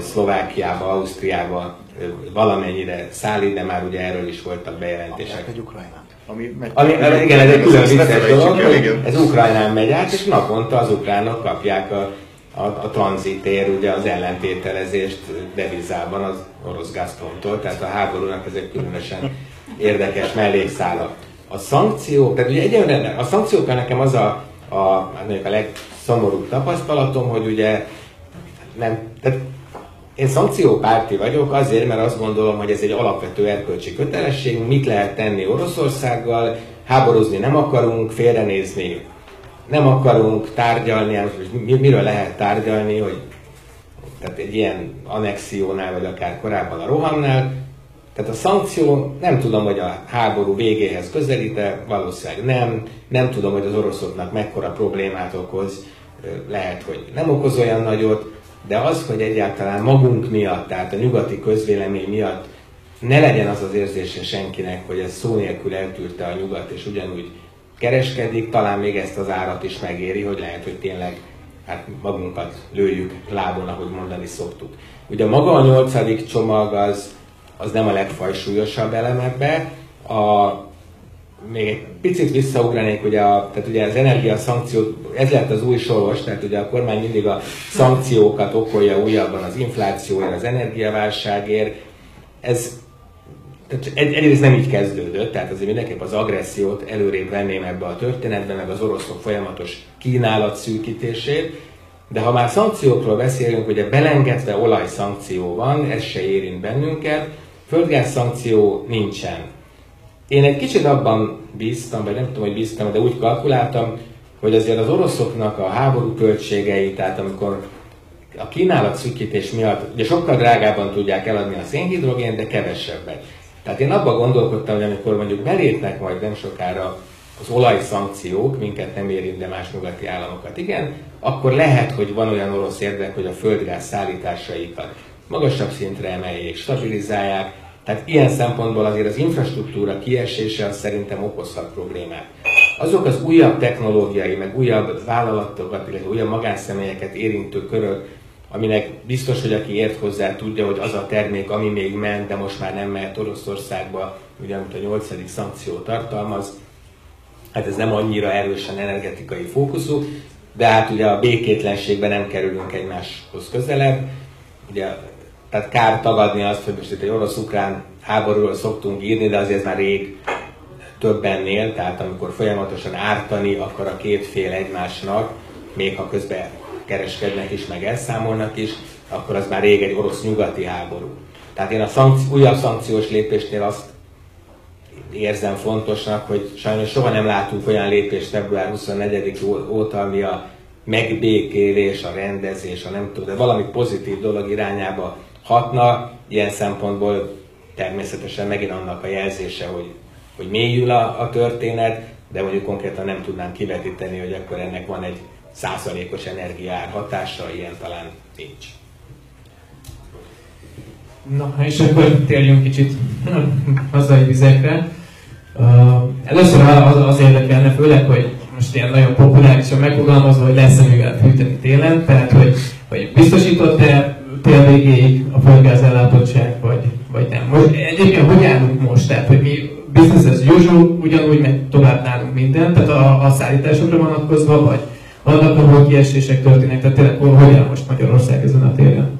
Szlovákiába, Ausztriába valamennyire szállít, de már ugye erről is voltak bejelentések. Egy Ukrajnán. Ami, megy, ami, ami, igen, ez egy külön vicces dolog, ez Ukrajnán megy át, és naponta az ukránok kapják a, a, a tranzitér, ugye az ellentételezést devizában az orosz Gazpromtól, tehát a háborúnak ez egy különösen érdekes mellékszála. A szankció, tehát ugye egyenlően a szankciókkal nekem az a, a, hát a legszomorúbb tapasztalatom, hogy ugye nem, tehát én szankciópárti vagyok azért, mert azt gondolom, hogy ez egy alapvető erkölcsi kötelesség, mit lehet tenni Oroszországgal, háborúzni nem akarunk, félrenézni nem akarunk, tárgyalni, hogy miről lehet tárgyalni, hogy tehát egy ilyen annexiónál, vagy akár korábban a rohamnál, tehát a szankció, nem tudom, hogy a háború végéhez közelíte, valószínűleg nem. Nem tudom, hogy az oroszoknak mekkora problémát okoz, lehet, hogy nem okoz olyan nagyot, de az, hogy egyáltalán magunk miatt, tehát a nyugati közvélemény miatt ne legyen az az érzése senkinek, hogy ez szó nélkül eltűrte a nyugat, és ugyanúgy kereskedik, talán még ezt az árat is megéri, hogy lehet, hogy tényleg hát magunkat lőjük lábon, ahogy mondani szoktuk. Ugye maga a nyolcadik csomag az az nem a legfajsúlyosabb elemekbe. A, még egy picit visszaugranék, ugye, a, tehát ugye az energia szankció, ez lett az új soros, tehát ugye a kormány mindig a szankciókat okolja újabban az inflációért, az energiaválságért. Ez tehát egy, egyrészt nem így kezdődött, tehát azért mindenképp az agressziót előrébb venném ebbe a történetbe, meg az oroszok folyamatos kínálat szűkítését, De ha már szankciókról beszélünk, ugye belengedve olajszankció van, ez se érint bennünket, földgáz szankció nincsen. Én egy kicsit abban bíztam, vagy nem tudom, hogy bíztam, de úgy kalkuláltam, hogy azért az oroszoknak a háború költségei, tehát amikor a kínálat szűkítés miatt ugye sokkal drágában tudják eladni a szénhidrogén, de kevesebbet. Tehát én abban gondolkodtam, hogy amikor mondjuk belépnek majd nem sokára az olajszankciók, minket nem érint, de más nyugati államokat igen, akkor lehet, hogy van olyan orosz érdek, hogy a földgáz szállításaikat magasabb szintre emeljék, stabilizálják, tehát ilyen szempontból azért az infrastruktúra kiesése az szerintem okozhat problémát. Azok az újabb technológiai, meg újabb vállalatokat, illetve újabb magánszemélyeket érintő körök, aminek biztos, hogy aki ért hozzá, tudja, hogy az a termék, ami még ment, de most már nem mehet Oroszországba, ugye amit a nyolcadik szankció tartalmaz, hát ez nem annyira erősen energetikai fókuszú, de hát ugye a békétlenségben nem kerülünk egymáshoz közelebb. Ugye, tehát kár tagadni azt, hogy most itt egy orosz-ukrán háborúról szoktunk írni, de azért már rég többennél, tehát amikor folyamatosan ártani akar a két fél egymásnak, még ha közben kereskednek is, meg elszámolnak is, akkor az már rég egy orosz-nyugati háború. Tehát én a szankci- újabb szankciós lépésnél azt érzem fontosnak, hogy sajnos soha nem látunk olyan lépést február 24 óta, ami a megbékélés, a rendezés, a nem tudom, de valami pozitív dolog irányába hatna. Ilyen szempontból természetesen megint annak a jelzése, hogy, hogy mélyül a, a történet, de mondjuk konkrétan nem tudnám kivetíteni, hogy akkor ennek van egy százalékos energiár hatása, ilyen talán nincs. Na, és akkor térjünk kicsit hazai vizekre. Uh, először az, az érdekelne, főleg, hogy most ilyen nagyon populárisan megfogalmazva, hogy lesz-e mivel fűteni télen, tehát hogy, hogy biztosított-e tél végéig a földgáz ellátottság, vagy, vagy nem. Most egyébként hogy állunk most? Tehát, hogy mi business as usual, ugyanúgy megy tovább nálunk minden, tehát a, a szállításokra vonatkozva, vagy vannak, ahol kiesések történnek, tehát tényleg hogy áll most Magyarország ezen a téren?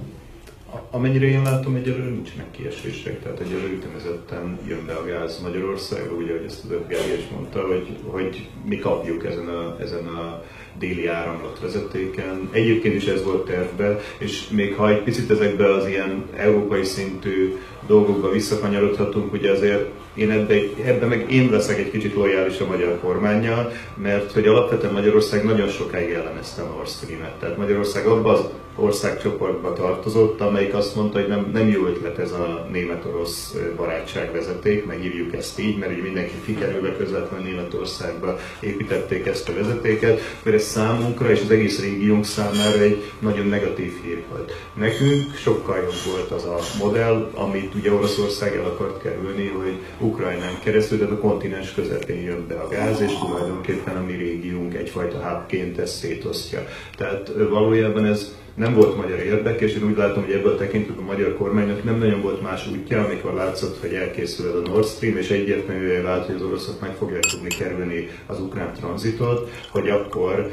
Amennyire én látom, egyelőre nincsenek kiesések, tehát egyelőre ütemezetten jön be a gáz Magyarországra, ugye, ahogy ezt az Gergely is mondta, hogy, hogy mi kapjuk ezen a, ezen a déli áramlat vezetéken. Egyébként is ez volt tervben, és még ha egy picit ezekbe az ilyen európai szintű dolgokba visszakanyarodhatunk, ugye azért én ebbe, ebbe meg én leszek egy kicsit lojális a magyar kormányjal, mert hogy alapvetően Magyarország nagyon sokáig ellenezte a Nord Stream-et. Tehát Magyarország abban az országcsoportba tartozott, amelyik azt mondta, hogy nem, nem jó ötlet ez a német-orosz barátságvezeték, megírjuk ezt így, mert így mindenki kikerülve közvetlenül Németországba építették ezt a vezetéket, mert ez számunkra és az egész régiónk számára egy nagyon negatív hír volt. Nekünk sokkal jobb volt az a modell, amit ugye Oroszország el akart kerülni, hogy Ukrajnán keresztül, tehát a kontinens közepén jön be a gáz, és tulajdonképpen a mi régiónk egyfajta hubként ezt szétosztja. Tehát valójában ez nem volt magyar érdek, és én úgy látom, hogy ebből tekintve a magyar kormánynak nem nagyon volt más útja, amikor látszott, hogy elkészül ez a Nord Stream, és egyértelműen vált, hogy az oroszok meg fogják tudni kerülni az ukrán tranzitot, hogy akkor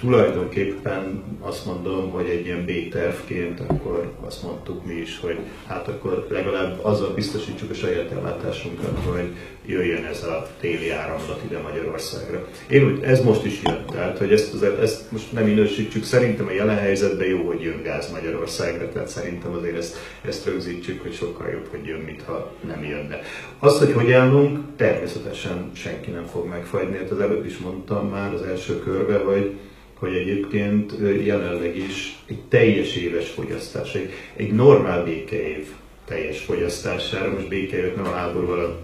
tulajdonképpen azt mondom, hogy egy ilyen B-tervként akkor azt mondtuk mi is, hogy hát akkor legalább azzal biztosítsuk a saját ellátásunkat, hogy jöjjön ez a téli áramlat ide Magyarországra. Én úgy, ez most is jön, tehát hogy ezt, az, ezt most nem minősítsük, szerintem a jelen helyzetben jó, hogy jön gáz Magyarországra, tehát szerintem azért ezt, ezt rögzítsük, hogy sokkal jobb, hogy jön, mintha nem jönne. Az, hogy hogy állunk, természetesen senki nem fog megfagyni, hát az előbb is mondtam már az első körbe, hogy hogy egyébként jelenleg is egy teljes éves fogyasztás, egy, egy normál békeév teljes fogyasztására, most békeévet nem a háborúval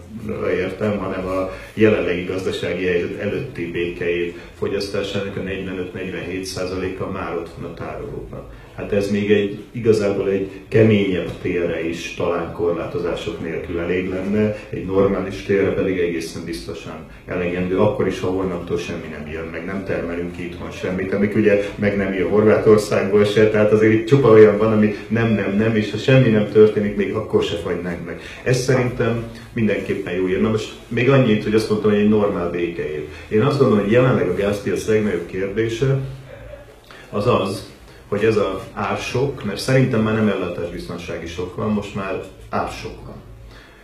értem, hanem a jelenlegi gazdasági helyzet előtti békeév fogyasztásának a 45-47%-a már ott van a tárolókban hát ez még egy igazából egy keményebb térre is talán korlátozások nélkül elég lenne, egy normális térre pedig egészen biztosan elegendő, akkor is, ha holnaptól semmi nem jön, meg nem termelünk itthon semmit, amik ugye meg nem jön Horvátországból se, tehát azért itt csupa olyan van, ami nem, nem, nem, és ha semmi nem történik, még akkor se fagynánk meg. Ez szerintem mindenképpen jó jön. Na most még annyit, hogy azt mondtam, hogy egy normál békeév. Én azt gondolom, hogy jelenleg a gázpiac legnagyobb kérdése az az, hogy ez az ársok, mert szerintem már nem ellátásbiztonsági sok van, most már ársok van.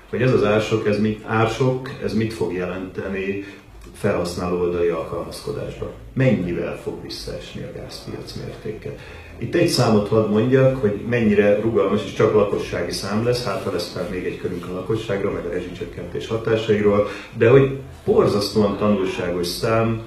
Hogy ez az ársok, ez mit, ársok, ez mit fog jelenteni felhasználó oldali alkalmazkodásba. Mennyivel fog visszaesni a gázpiac mértéke? Itt egy számot hadd mondjak, hogy mennyire rugalmas és csak lakossági szám lesz, hát lesz már még egy körünk a lakosságra, meg a rezsicsökkentés hatásairól, de hogy borzasztóan tanulságos szám,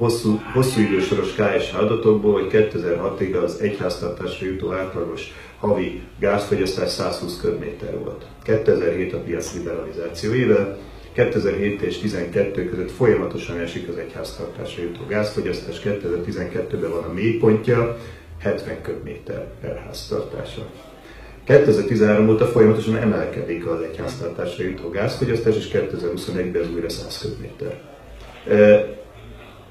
hosszú, hosszú idősoros KSH adatokból, hogy 2006-ig az egyháztartásra jutó átlagos havi gázfogyasztás 120 köbméter volt. 2007 a piac liberalizáció éve, 2007 és 2012 között folyamatosan esik az egyháztartásra jutó gázfogyasztás, 2012-ben van a mélypontja, 70 köbméter per háztartása. 2013 óta folyamatosan emelkedik az egyháztartásra jutó gázfogyasztás, és 2021-ben ez újra 100 köbméter.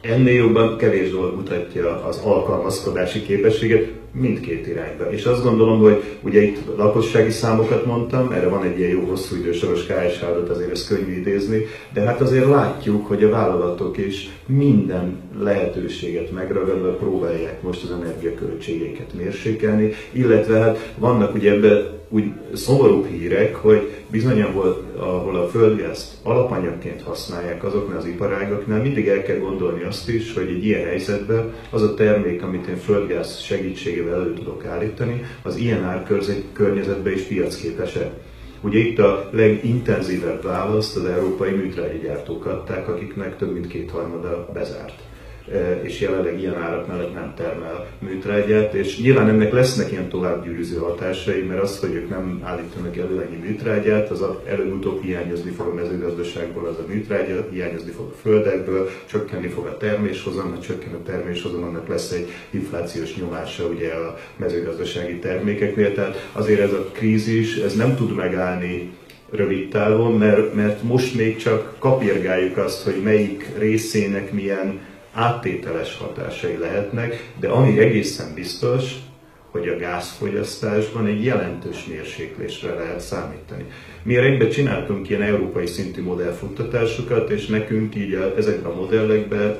Ennél jobban kevés dolog mutatja az alkalmazkodási képességet mindkét irányba. És azt gondolom, hogy ugye itt lakossági számokat mondtam, erre van egy ilyen jó hosszú idősoros KSH adat, azért ezt könnyű idézni, de hát azért látjuk, hogy a vállalatok is minden lehetőséget megragadva próbálják most az energiaköltségeiket mérsékelni, illetve hát vannak ugye ebben úgy szomorú hírek, hogy bizony, ahol, ahol a földgázt alapanyagként használják azoknál az iparágoknál, mindig el kell gondolni azt is, hogy egy ilyen helyzetben az a termék, amit én földgáz segítségével elő tudok állítani, az ilyen árkörnyezetben is piacképes-e. Ugye itt a legintenzívebb választ az európai műtrágyagyártók adták, akiknek több mint kétharmada bezárt és jelenleg ilyen árak mellett nem termel műtrágyát, és nyilván ennek lesznek ilyen továbbgyűrűző hatásai, mert az, hogy ők nem állítanak elő ennyi műtrágyát, az előbb-utóbb hiányozni fog a mezőgazdaságból az a műtrágya, hiányozni fog a földekből, csökkenni fog a terméshozam, mert csökken a terméshozam, annak lesz egy inflációs nyomása ugye a mezőgazdasági termékeknél, tehát azért ez a krízis, ez nem tud megállni rövid távon, mert, mert most még csak kapirgáljuk azt, hogy melyik részének milyen áttételes hatásai lehetnek, de ami egészen biztos, hogy a gázfogyasztásban egy jelentős mérséklésre lehet számítani. Mi a egyben csináltunk ilyen európai szintű modellfuttatásokat, és nekünk így a, ezekben a modellekben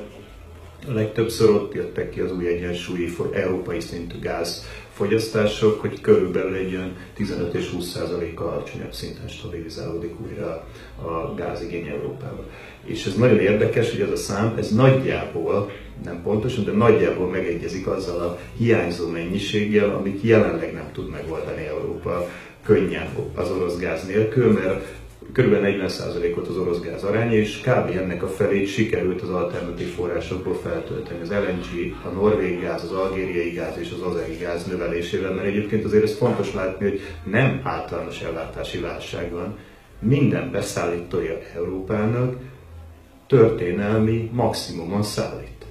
legtöbbször ott jöttek ki az új egyensúlyi európai szintű gáz fogyasztások, hogy körülbelül egy olyan 15 és 20 százaléka alacsonyabb szinten stabilizálódik újra a gázigény Európában. És ez nagyon érdekes, hogy ez a szám, ez nagyjából, nem pontosan, de nagyjából megegyezik azzal a hiányzó mennyiséggel, amit jelenleg nem tud megoldani Európa könnyen az orosz gáz nélkül, mert kb. 40%-ot az orosz gáz aránya, és kb. ennek a felét sikerült az alternatív forrásokból feltölteni. Az LNG, a norvég gáz, az algériai gáz és az azeri gáz növelésével, mert egyébként azért ez fontos látni, hogy nem általános ellátási válság van. Minden beszállítója Európának történelmi maximumon szállít.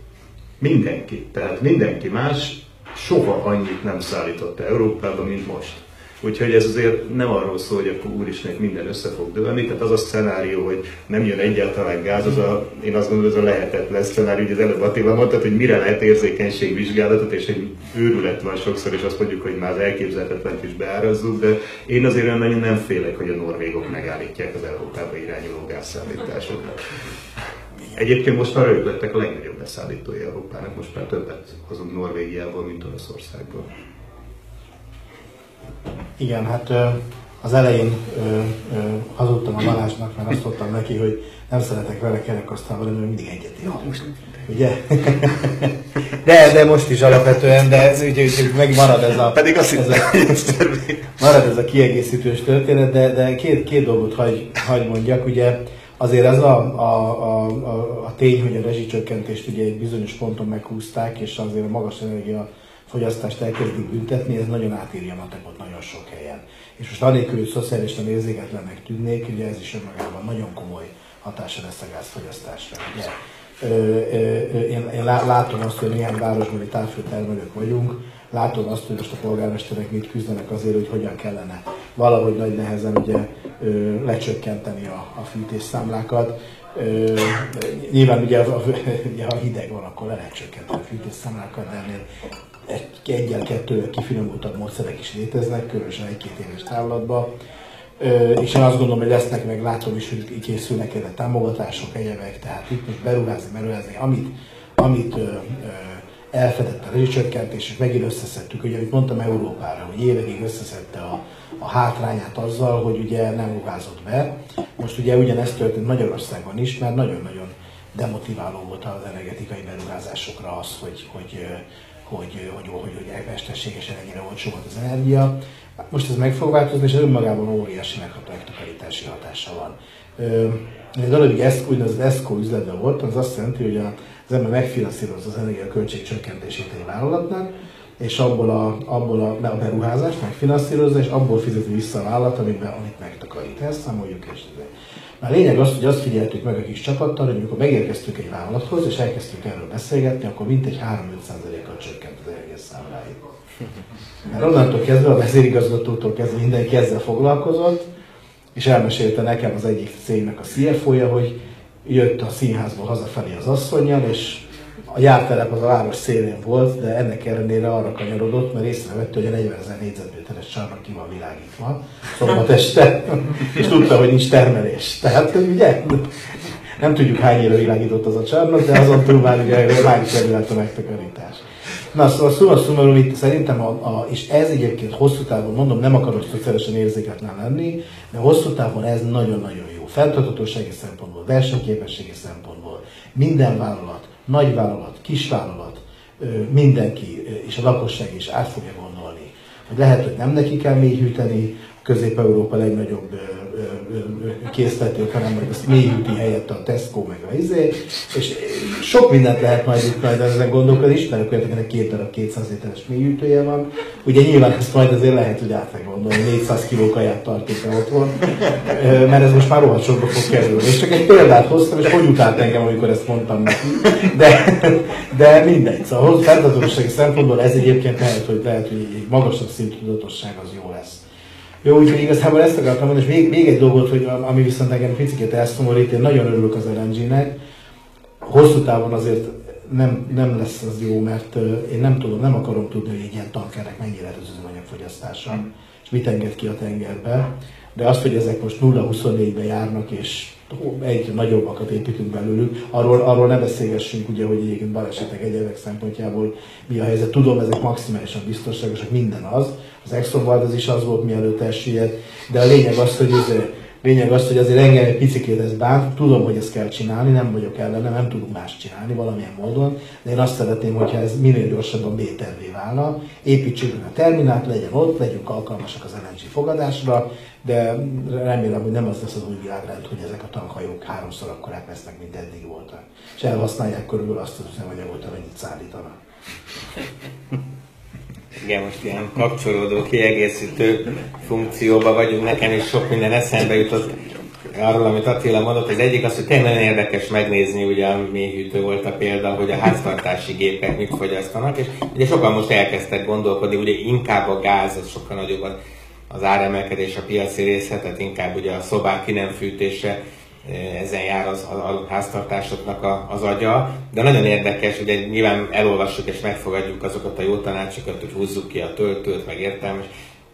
Mindenki. Tehát mindenki más soha annyit nem szállította Európába, mint most. Úgyhogy ez azért nem arról szól, hogy akkor úristen minden össze fog dőlni, tehát az a szenárió, hogy nem jön egyáltalán gáz, az a, én azt gondolom, ez a lehetetlen szenárió, hogy az előbb Attila mondtad, hogy mire lehet érzékenységvizsgálatot, és egy őrület van sokszor, és azt mondjuk, hogy már az elképzelhetetlen is beárazzuk, de én azért olyan nagyon nem félek, hogy a norvégok megállítják az Európába irányuló gázszállításokat. Egyébként most arra ők lettek a legnagyobb beszállítói Európának, most már többet hozunk Norvégiából, mint Oroszországból. Igen, hát az elején ö, ö, hazudtam a Balázsnak, mert azt mondtam neki, hogy nem szeretek vele kerekasztalba lenni, mindig egyet értünk. Ugye? De, de most is alapvetően, de ez, ugye, ugye meg marad ez a... Pedig azt ez a, marad ez a kiegészítős történet, de, de két, két dolgot hagy, hagy mondjak. Ugye azért ez a, a, a, a, a tény, hogy a rezsicsökkentést ugye egy bizonyos ponton meghúzták, és azért a magas energia fogyasztást elkezdik büntetni, ez nagyon átírja a matekot nagyon sok helyen. És most anélkül, hogy szociálisan érzéketlennek tűnnék, ugye ez is önmagában nagyon komoly hatása lesz a gázfogyasztásra. Ugye, ö, ö, én, én látom azt, hogy néhány városbeli távfőtermelők vagyunk, látom azt, hogy most a polgármesterek mit küzdenek azért, hogy hogyan kellene valahogy nagy nehezen ugye, ö, lecsökkenteni a, a fűtésszámlákat. Ö, nyilván ugye, ha hideg van, akkor le lehet csökkenteni a fűtésszámlákat, de ennél egy, egyel, kettővel kifinomultabb módszerek is léteznek, különösen egy-két éves távlatban. És én azt gondolom, hogy lesznek, meg látom is, hogy készülnek erre támogatások, egyebek, tehát itt most beruházni, beruházni, amit, amit ö, ö, elfedett a rezsicsökkentés, és megint összeszedtük, ugye, amit mondtam Európára, hogy évekig összeszedte a, a hátrányát azzal, hogy ugye nem ruházott be. Most ugye ugyanezt történt Magyarországon is, mert nagyon-nagyon demotiváló volt az energetikai beruházásokra az, hogy, hogy, hogy, hogy, hogy, hogy mesterségesen ennyire olcsó volt az energia. Most ez meg fog változni, és önmagában óriási megtakarítási hatása van. Egy darabig ESCO, úgynevezett ESCO üzletben volt, az azt jelenti, hogy az ember megfinanszírozza az energia költség csökkentését egy vállalatnak, és abból a, abból a, a beruházást megfinanszírozza, és abból fizeti vissza a vállalat, amit, amit megtakarít. Ezt számoljuk és a lényeg az, hogy azt figyeltük meg a kis csapattal, hogy amikor megérkeztünk egy vállalathoz, és elkezdtünk erről beszélgetni, akkor mintegy 3-5%-kal csökkent az energiaszámláig. Mert onnantól kezdve a vezérigazgatótól kezdve mindenki ezzel foglalkozott, és elmesélte nekem az egyik cégnek a CFO-ja, hogy jött a színházból hazafelé az asszonyjal, és a jártelep az a város szélén volt, de ennek ellenére arra kanyarodott, mert észrevette, hogy a 40 ezer négyzetméteres csarnak ki van világítva szombat este, és tudta, hogy nincs termelés. Tehát ugye nem tudjuk hány éve világított az a csarnok, de azon túl már ugye már is a megtakarítás. Na szóval szóval szóval itt szerintem, a, a, és ez egyébként hosszú távon, mondom, nem akarok szociálisan érzéketlen lenni, de hosszú távon ez nagyon-nagyon jó. Feltartatósági szempontból, versenyképességi szempontból, minden vállalat, nagyvállalat, kisvállalat, mindenki, és a lakosság is át fogja gondolni, hogy lehet, hogy nem neki kell mélyhűteni, Közép-Európa legnagyobb készletét, hanem majd a mélyhűti helyett a Tesco meg a izé, és sok mindent lehet majd itt majd ezen gondolkodni, ismerek olyat, akinek két darab 200 literes mélyhűtője van. Ugye nyilván ezt majd azért lehet, hogy át gondolni, 400 kiló kaját tartok el otthon, mert ez most már rohadt sokba fog kerülni. És csak egy példát hoztam, és hogy utált engem, amikor ezt mondtam neki. De, de mindegy. Szóval fenntartósági szempontból ez egyébként lehet, hogy lehet, hogy egy magasabb szintű tudatosság az jó lesz. Jó, úgyhogy igazából ezt akartam mondani, és még, még egy dolgot, hogy ami viszont engem picit elszomorít, én nagyon örülök az LNG-nek. Hosszú távon azért nem, nem lesz az jó, mert én nem tudom, nem akarom tudni, hogy egy ilyen tankernek mennyire az üzemanyagfogyasztása, mm. és mit enged ki a tengerbe. De azt, hogy ezek most 0-24-ben járnak, és egy nagyobbakat építünk belőlük, arról, arról ne beszélgessünk, ugye, hogy egyébként balesetek egyebek szempontjából mi a helyzet. Tudom, ezek maximálisan biztonságosak, minden az. Az Exxon az is az volt, mielőtt elsüllyedt, de a lényeg az, hogy ez, lényeg az, hogy azért engem egy picikét ez bánt, tudom, hogy ezt kell csinálni, nem vagyok ellene, nem tudunk más csinálni valamilyen módon, de én azt szeretném, hogyha ez minél gyorsabban b válna, építsük a terminát, legyen ott, legyünk alkalmasak az LNG fogadásra, de remélem, hogy nem az lesz az új világrend, hogy ezek a tankhajók háromszor akkorák lesznek, mint eddig voltak. És elhasználják körülbelül azt az üzemanyagot, amennyit szállítanak. Igen, most ilyen kapcsolódó, kiegészítő funkcióban vagyunk. Nekem is sok minden eszembe jutott arról, amit Attila mondott. Az egyik az, hogy tényleg nagyon érdekes megnézni, ugye a mélyhűtő volt a példa, hogy a háztartási gépek mit fogyasztanak, és ugye sokan most elkezdtek gondolkodni, ugye inkább a gáz, az sokkal nagyobb az áremelkedés, a piaci részletet, inkább ugye a szobák ki nem fűtése, ezen jár az, a háztartásoknak a, az agya, de nagyon érdekes, ugye nyilván elolvassuk és megfogadjuk azokat a jó tanácsokat, hogy húzzuk ki a töltőt, meg értelmes,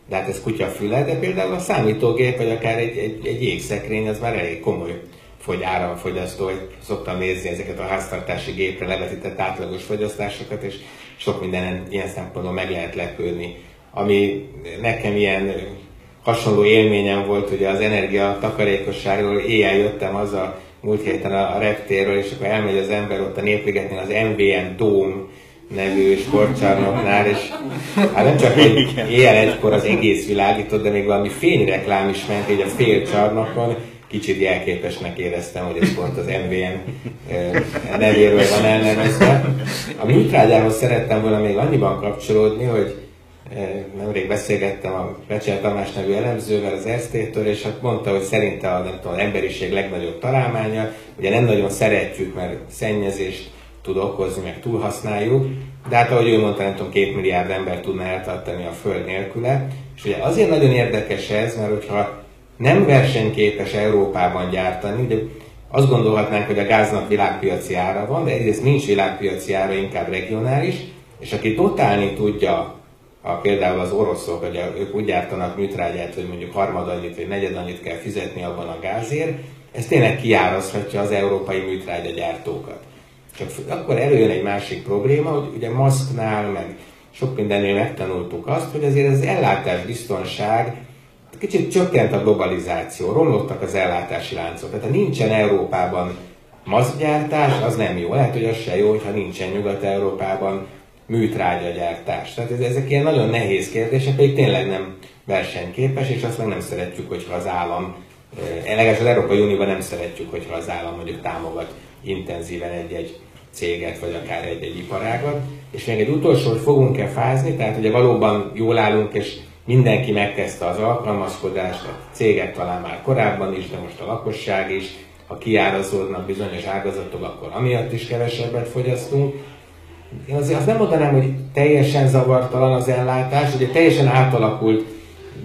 de hát ez kutya füle, de például a számítógép, vagy akár egy, egy, egy jégszekrény, az már elég komoly fogy áramfogyasztó, hogy szoktam nézni ezeket a háztartási gépre levetített átlagos fogyasztásokat, és sok minden ilyen szempontból meg lehet lepődni. Ami nekem ilyen hasonló élményem volt, ugye az energia takarékosságról, éjjel jöttem az a múlt héten a, a reptérről, és akkor elmegy az ember ott a Népligetnél az MVN Dome nevű sportcsarnoknál, és hát nem csak, hogy éjjel egykor az egész világított, de még valami fényreklám is ment így a fél csarnokon, kicsit jelképesnek éreztem, hogy ez pont az MVN nevéről van elnevezve. A műtrágyához szerettem volna még annyiban kapcsolódni, hogy Nemrég beszélgettem a Becsel Tamás nevű elemzővel az Erztétől, és hát mondta, hogy szerinte a, nem tudom, emberiség legnagyobb találmánya, ugye nem nagyon szeretjük, mert szennyezést tud okozni, meg túlhasználjuk, de hát ahogy ő mondta, nem tudom, két milliárd ember tudna eltartani a Föld nélküle. És ugye azért nagyon érdekes ez, mert hogyha nem versenyképes Európában gyártani, ugye azt gondolhatnánk, hogy a gáznak világpiaci ára van, de egyrészt nincs világpiaci ára, inkább regionális, és aki totálni tudja a, például az oroszok, hogy ők úgy gyártanak műtrágyát, hogy mondjuk harmad annyit vagy negyed annyit kell fizetni abban a gázért, ez tényleg kiárazhatja az európai műtrágyagyártókat. Csak akkor előjön egy másik probléma, hogy ugye maszknál, meg sok mindennél megtanultuk azt, hogy azért az ellátás biztonság kicsit csökkent a globalizáció, romlottak az ellátási láncok. Tehát ha nincsen Európában mazgyártás, az nem jó. Lehet, hogy az se jó, hogyha nincsen Nyugat-Európában műtrágyagyártás. Tehát ezek ilyen nagyon nehéz kérdések, pedig tényleg nem versenyképes, és azt meg nem szeretjük, hogyha az állam, legalábbis az Európai Unióban nem szeretjük, hogyha az állam mondjuk támogat intenzíven egy-egy céget, vagy akár egy-egy iparágat. És még egy utolsó, hogy fogunk-e fázni, tehát ugye valóban jól állunk, és mindenki megkezdte az alkalmazkodást, a cégek talán már korábban is, de most a lakosság is, ha kiárazódnak bizonyos ágazatok, akkor amiatt is kevesebbet fogyasztunk. Én azért azt nem mondanám, hogy teljesen zavartalan az ellátás, ugye teljesen átalakult,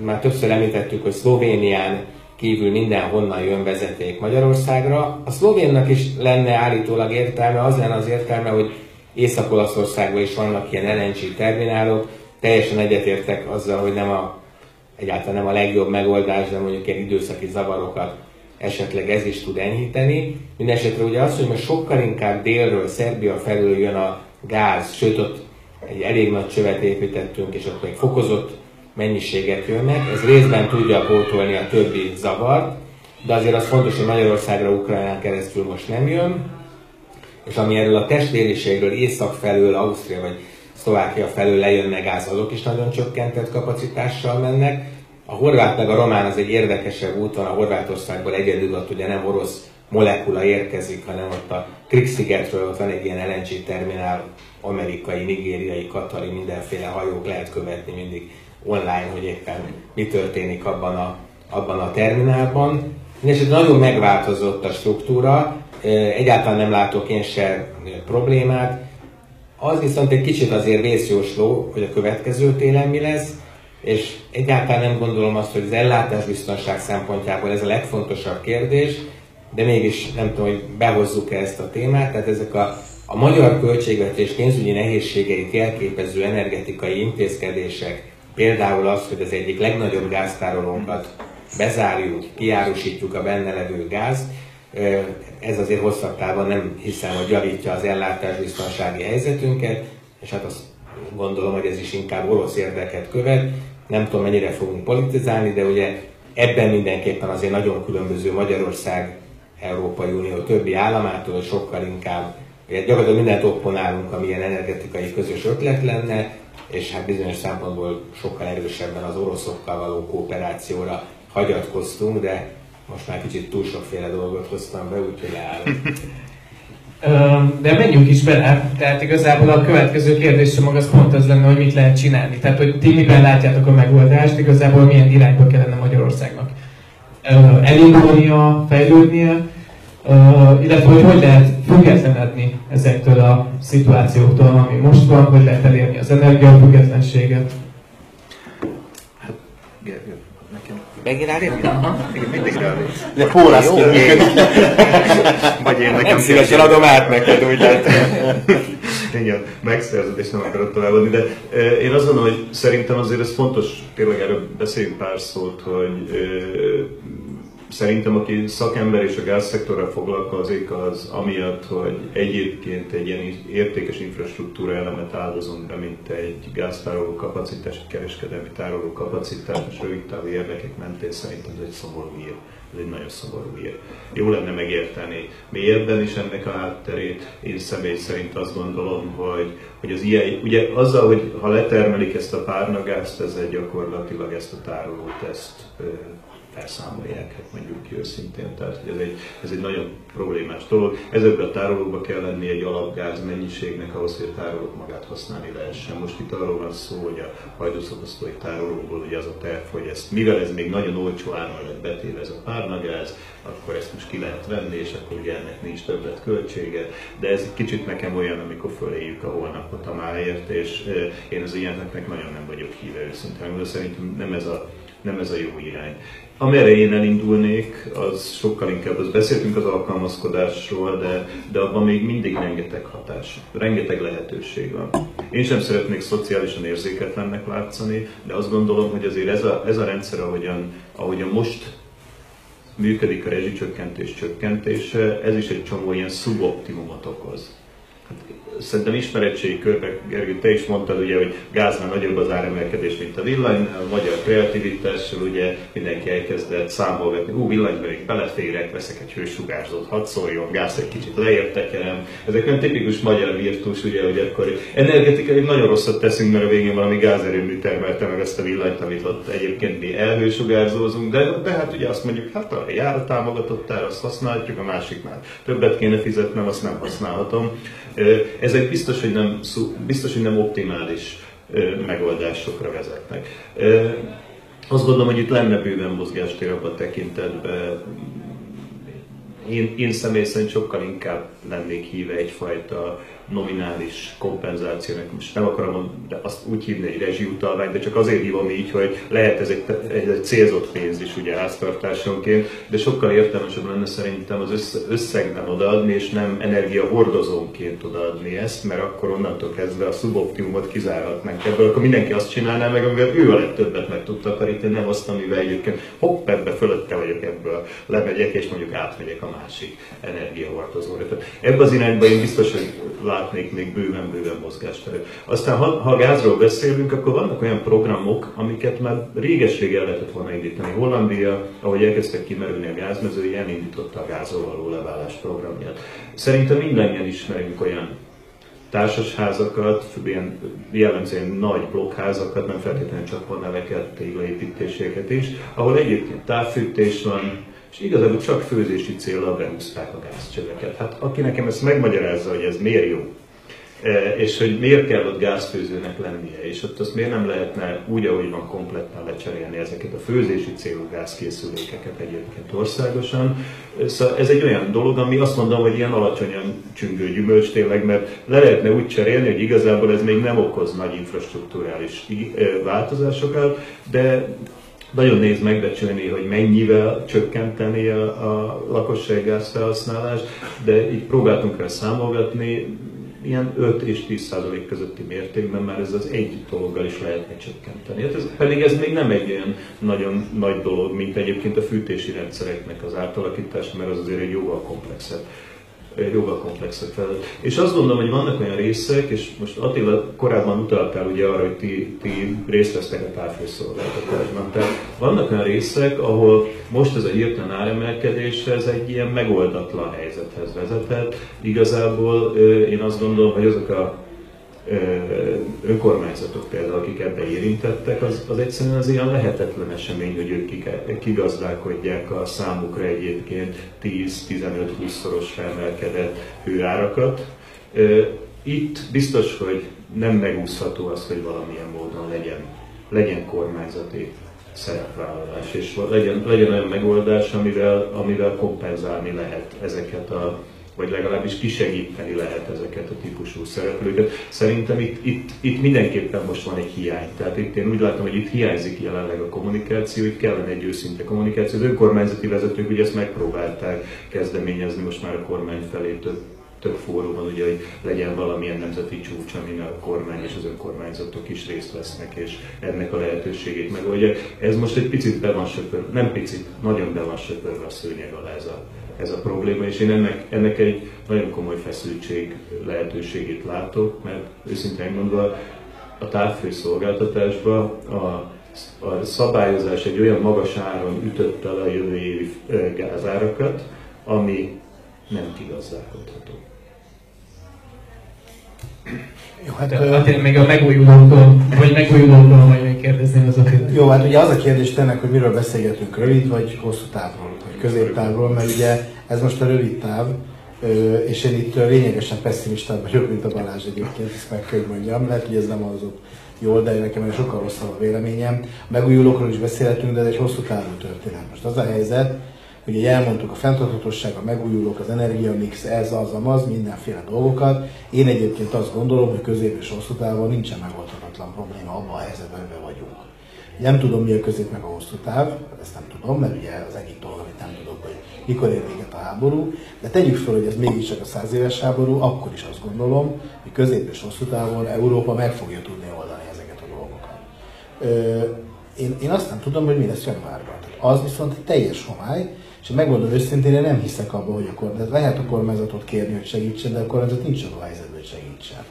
már többször említettük, hogy Szlovénián kívül mindenhonnan jön vezeték Magyarországra. A szlovénnak is lenne állítólag értelme, az lenne az értelme, hogy Észak-Olaszországban is vannak ilyen LNG terminálok. Teljesen egyetértek azzal, hogy nem a, egyáltalán nem a legjobb megoldás, de mondjuk ilyen időszaki zavarokat esetleg ez is tud enyhíteni. Mindenesetre ugye az, hogy most sokkal inkább délről, Szerbia felől jön a gáz, sőt ott egy elég nagy csövet építettünk, és ott még fokozott mennyiségek jönnek, ez részben tudja pótolni a többi zavart, de azért az fontos, hogy Magyarországra, Ukrajnán keresztül most nem jön, és ami erről a testvériségről észak felől, Ausztria vagy Szlovákia felől lejönne gáz, azok is nagyon csökkentett kapacitással mennek. A horvát meg a román az egy érdekesebb úton, a Horvátországból egyedül ott ugye nem orosz molekula érkezik, hanem ott a Krikszigetről ott van egy ilyen LNG terminál, amerikai, nigériai, katari, mindenféle hajók lehet követni mindig online, hogy éppen mi történik abban a, abban a terminálban. És nagyon megváltozott a struktúra, egyáltalán nem látok én se problémát. Az viszont egy kicsit azért vészjósló, hogy a következő télen mi lesz, és egyáltalán nem gondolom azt, hogy az ellátásbiztonság szempontjából ez a legfontosabb kérdés, de mégis nem tudom, hogy behozzuk-e ezt a témát, tehát ezek a, a magyar költségvetés pénzügyi nehézségeit jelképező energetikai intézkedések, Például az, hogy az egyik legnagyobb gáztárolónkat bezárjuk, kiárusítjuk a benne levő gáz, ez azért hosszabb távon nem hiszem, hogy javítja az ellátásbiztonsági helyzetünket, és hát azt gondolom, hogy ez is inkább orosz érdeket követ. Nem tudom, mennyire fogunk politizálni, de ugye ebben mindenképpen azért nagyon különböző Magyarország, Európai Unió többi államától, sokkal inkább, ugye gyakorlatilag mindent opponálunk, amilyen energetikai közös ötlet lenne, és hát bizonyos szempontból sokkal erősebben az oroszokkal való kooperációra hagyatkoztunk, de most már kicsit túl sokféle dolgot hoztam be, úgyhogy leállok. De menjünk is bele, tehát igazából a következő kérdés maga az pont az lenne, hogy mit lehet csinálni. Tehát, hogy ti miben látjátok a megoldást, igazából milyen irányba kellene Magyarországnak elindulnia, fejlődnie, illetve hogy hogy lehet függetlenedni ezektől a szituációktól, ami most van, hogy lehet elérni az energiafüggetlenséget. Hát, Gergő, nekem... Megint igen, mindig ránéz. De forrasztó. Vagy én nekem... Nem szívesen adom át neked, úgy Igen, megszerzed és nem akarod továbbadni, de én azt gondolom, hogy szerintem azért ez fontos, tényleg erről beszéljünk pár szót, hogy szerintem aki szakember és a gázszektorral foglalkozik, az amiatt, hogy egyébként egy ilyen értékes infrastruktúra elemet áldozunk be, mint egy gáztároló kapacitás, egy kereskedelmi tároló kapacitás, és rövid távú érdekek mentén szerintem ez egy szomorú ír. Ez egy nagyon szomorú ír. Jó lenne megérteni mélyebben is ennek a hátterét. Én személy szerint azt gondolom, hogy, hogy az ilyen, ugye azzal, hogy ha letermelik ezt a párnagázt, ezzel gyakorlatilag ezt a tárolót, ezt felszámolják, hát mondjuk ki őszintén. Tehát hogy ez egy, ez egy nagyon problémás dolog. Ezekben a tárolókban kell lenni egy alapgáz mennyiségnek ahhoz, hogy a tárolók magát használni lehessen. Most itt arról van szó, hogy a hajdúszokosztói tárolóból ugye az a terv, hogy ezt, mivel ez még nagyon olcsó áron lett betéve ez a párnagáz, akkor ezt most ki lehet venni, és akkor ugye ennek nincs többet költsége. De ez egy kicsit nekem olyan, amikor föléjük a holnapot a máért, és én az ilyeneknek nagyon nem vagyok híve őszintén, de szerintem nem ez a nem ez a jó irány. Amerre én elindulnék, az sokkal inkább, az beszéltünk az alkalmazkodásról, de, de abban még mindig rengeteg hatás, rengeteg lehetőség van. Én sem szeretnék szociálisan érzéketlennek látszani, de azt gondolom, hogy azért ez a, ez a rendszer, ahogyan, ahogyan most működik a rezsicsökkentés csökkentése, ez is egy csomó ilyen szuboptimumot okoz. Hát, szerintem ismeretségi körbe, Gergő, te is mondtad, ugye, hogy gáznál nagyobb az áremelkedés, mint a villany, a magyar kreativitással ugye mindenki elkezdett számolgatni, hú, villanyba még beleférek, veszek egy hősugárzót, hadd szóljon, gáz egy kicsit lejjebb tekerem. Ezek olyan tipikus magyar virtus, ugye, hogy akkor energetikai nagyon rosszat teszünk, mert a végén valami gázerőmű termelte meg ezt a villanyt, amit ott egyébként mi elhősugárzózunk, de, de hát ugye azt mondjuk, hát a jár támogatottára azt használhatjuk, a másiknál többet kéne fizetnem, azt nem használhatom. Ezek biztos, hogy nem, biztos, hogy nem optimális megoldásokra vezetnek. Azt gondolom, hogy itt lenne bőven mozgástér abban tekintetben. Én, én személy szerint sokkal inkább lennék híve egyfajta nominális kompenzációnak, most nem akarom de azt úgy hívni, egy rezsiutalvány, de csak azért hívom így, hogy lehet ez egy, egy, egy célzott pénz is ugye háztartásonként, de sokkal értelmesebb lenne szerintem az össze, összegben odaadni, és nem energiahordozónként odaadni ezt, mert akkor onnantól kezdve a szuboptimumot kizárhatnánk ebből, akkor mindenki azt csinálná meg, amivel ő a legtöbbet meg tud takarítani, nem azt, amivel egyébként hopp, ebbe fölötte vagyok ebből, lemegyek, és mondjuk átmegyek a másik energiahordozóra. Ebben az irányban én biztos, hogy látnék még bőven-bőven mozgásteret. Aztán ha, ha gázról beszélünk, akkor vannak olyan programok, amiket már réges-rég el lehetett volna indítani. Hollandia, ahogy elkezdtek kimerülni a gázmezői, elindította a gázról való leválás programját. Szerintem mindannyian ismerünk olyan társasházakat, ilyen jellemzően nagy blokkházakat, nem feltétlenül csak neveket, téglaépítéseket is, ahol egyébként távfűtés van, és igazából csak főzési célra behúzták a gázcsöveket. Hát aki nekem ezt megmagyarázza, hogy ez miért jó, e, és hogy miért kell ott gázfőzőnek lennie, és ott azt miért nem lehetne úgy, ahogy van kompletten lecserélni ezeket a főzési célú gázkészülékeket egyébként országosan. Szóval ez egy olyan dolog, ami azt mondom, hogy ilyen alacsonyan csüngő gyümölcs tényleg, mert le lehetne úgy cserélni, hogy igazából ez még nem okoz nagy infrastruktúrális e, változásokat, de nagyon néz megbecsülni, hogy mennyivel csökkenteni a, a lakosság gázfelhasználást, de így próbáltunk rá számolgatni, ilyen 5 és 10 százalék közötti mértékben már ez az egy dologgal is lehetne csökkenteni. Hát ez, pedig ez még nem egy olyan nagyon nagy dolog, mint egyébként a fűtési rendszereknek az átalakítása, mert az azért egy jóval komplexebb jóval komplexebb feladat. És azt gondolom, hogy vannak olyan részek, és most Attila korábban utaltál ugye arra, hogy ti, ti részt vesztek a távfőszolgáltatásban. Tehát vannak olyan részek, ahol most ez a hirtelen áremelkedés, ez egy ilyen megoldatlan helyzethez vezetett. Igazából én azt gondolom, hogy azok a önkormányzatok például, akik ebbe érintettek, az, az egyszerűen az ilyen lehetetlen esemény, hogy ők kigazdálkodják a számukra egyébként 10-15-20 szoros felmelkedett hőárakat. Itt biztos, hogy nem megúszható az, hogy valamilyen módon legyen, legyen kormányzati szerepvállalás, és legyen, legyen olyan megoldás, amivel, amivel kompenzálni lehet ezeket a vagy legalábbis kisegíteni lehet ezeket a típusú szereplőket. Szerintem itt, itt, itt mindenképpen most van egy hiány. Tehát itt én úgy látom, hogy itt hiányzik jelenleg a kommunikáció, itt kellene egy őszinte kommunikáció. Az önkormányzati vezetők ugye ezt megpróbálták kezdeményezni most már a kormány felé több több fórumon, ugye, hogy legyen valamilyen nemzeti csúcs, amin a kormány és az önkormányzatok is részt vesznek, és ennek a lehetőségét megoldják. Ez most egy picit be van söpör, nem picit, nagyon be van söpörve a szőnyeg alá ez a ez a probléma, és én ennek, ennek egy nagyon komoly feszültség lehetőségét látok, mert őszintén mondva a távfőszolgáltatásban a, a szabályozás egy olyan magas áron ütötte le a jövő évi gázárakat, ami nem kigazdálkodható. Jó, hát, hát én még a megújulókról, vagy megújulókról majd még kérdezném az Jó, hát ugye az a kérdés tényleg, hogy miről beszélgetünk, rövid vagy hosszú távról, vagy középtávról, mert ugye ez most a rövid táv, és én itt lényegesen pessimistább vagyok, mint a Balázs egyébként, ezt meg kell mondjam. Lehet, hogy ez nem az jól, de nekem sokkal rosszabb a véleményem. A megújulókról is beszélhetünk, de ez egy hosszú távú történet. Most az a helyzet, Ugye elmondtuk a fenntarthatóság, a megújulók, az energiamix, ez, az, az, mindenféle dolgokat. Én egyébként azt gondolom, hogy közép és hosszú távon nincsen megoldhatatlan probléma abban a helyzetben, amiben vagyunk. Nem tudom, mi a közép meg a hosszú táv, ezt nem tudom, mert ugye az egyik dolog, amit nem tudok, hogy mikor ér véget a háború, de tegyük fel, hogy ez mégiscsak a száz éves háború, akkor is azt gondolom, hogy közép és hosszú távon Európa meg fogja tudni oldani ezeket a dolgokat. Ö, én, én azt nem tudom, hogy mi lesz januárban. Az viszont egy teljes homály, És megmondom őszintén, én nem hiszek abban, hogy a kormányzat, lehet a kormányzatot kérni, hogy segítsen, de a kormányzat nincs a helyzetben, hogy segítsen.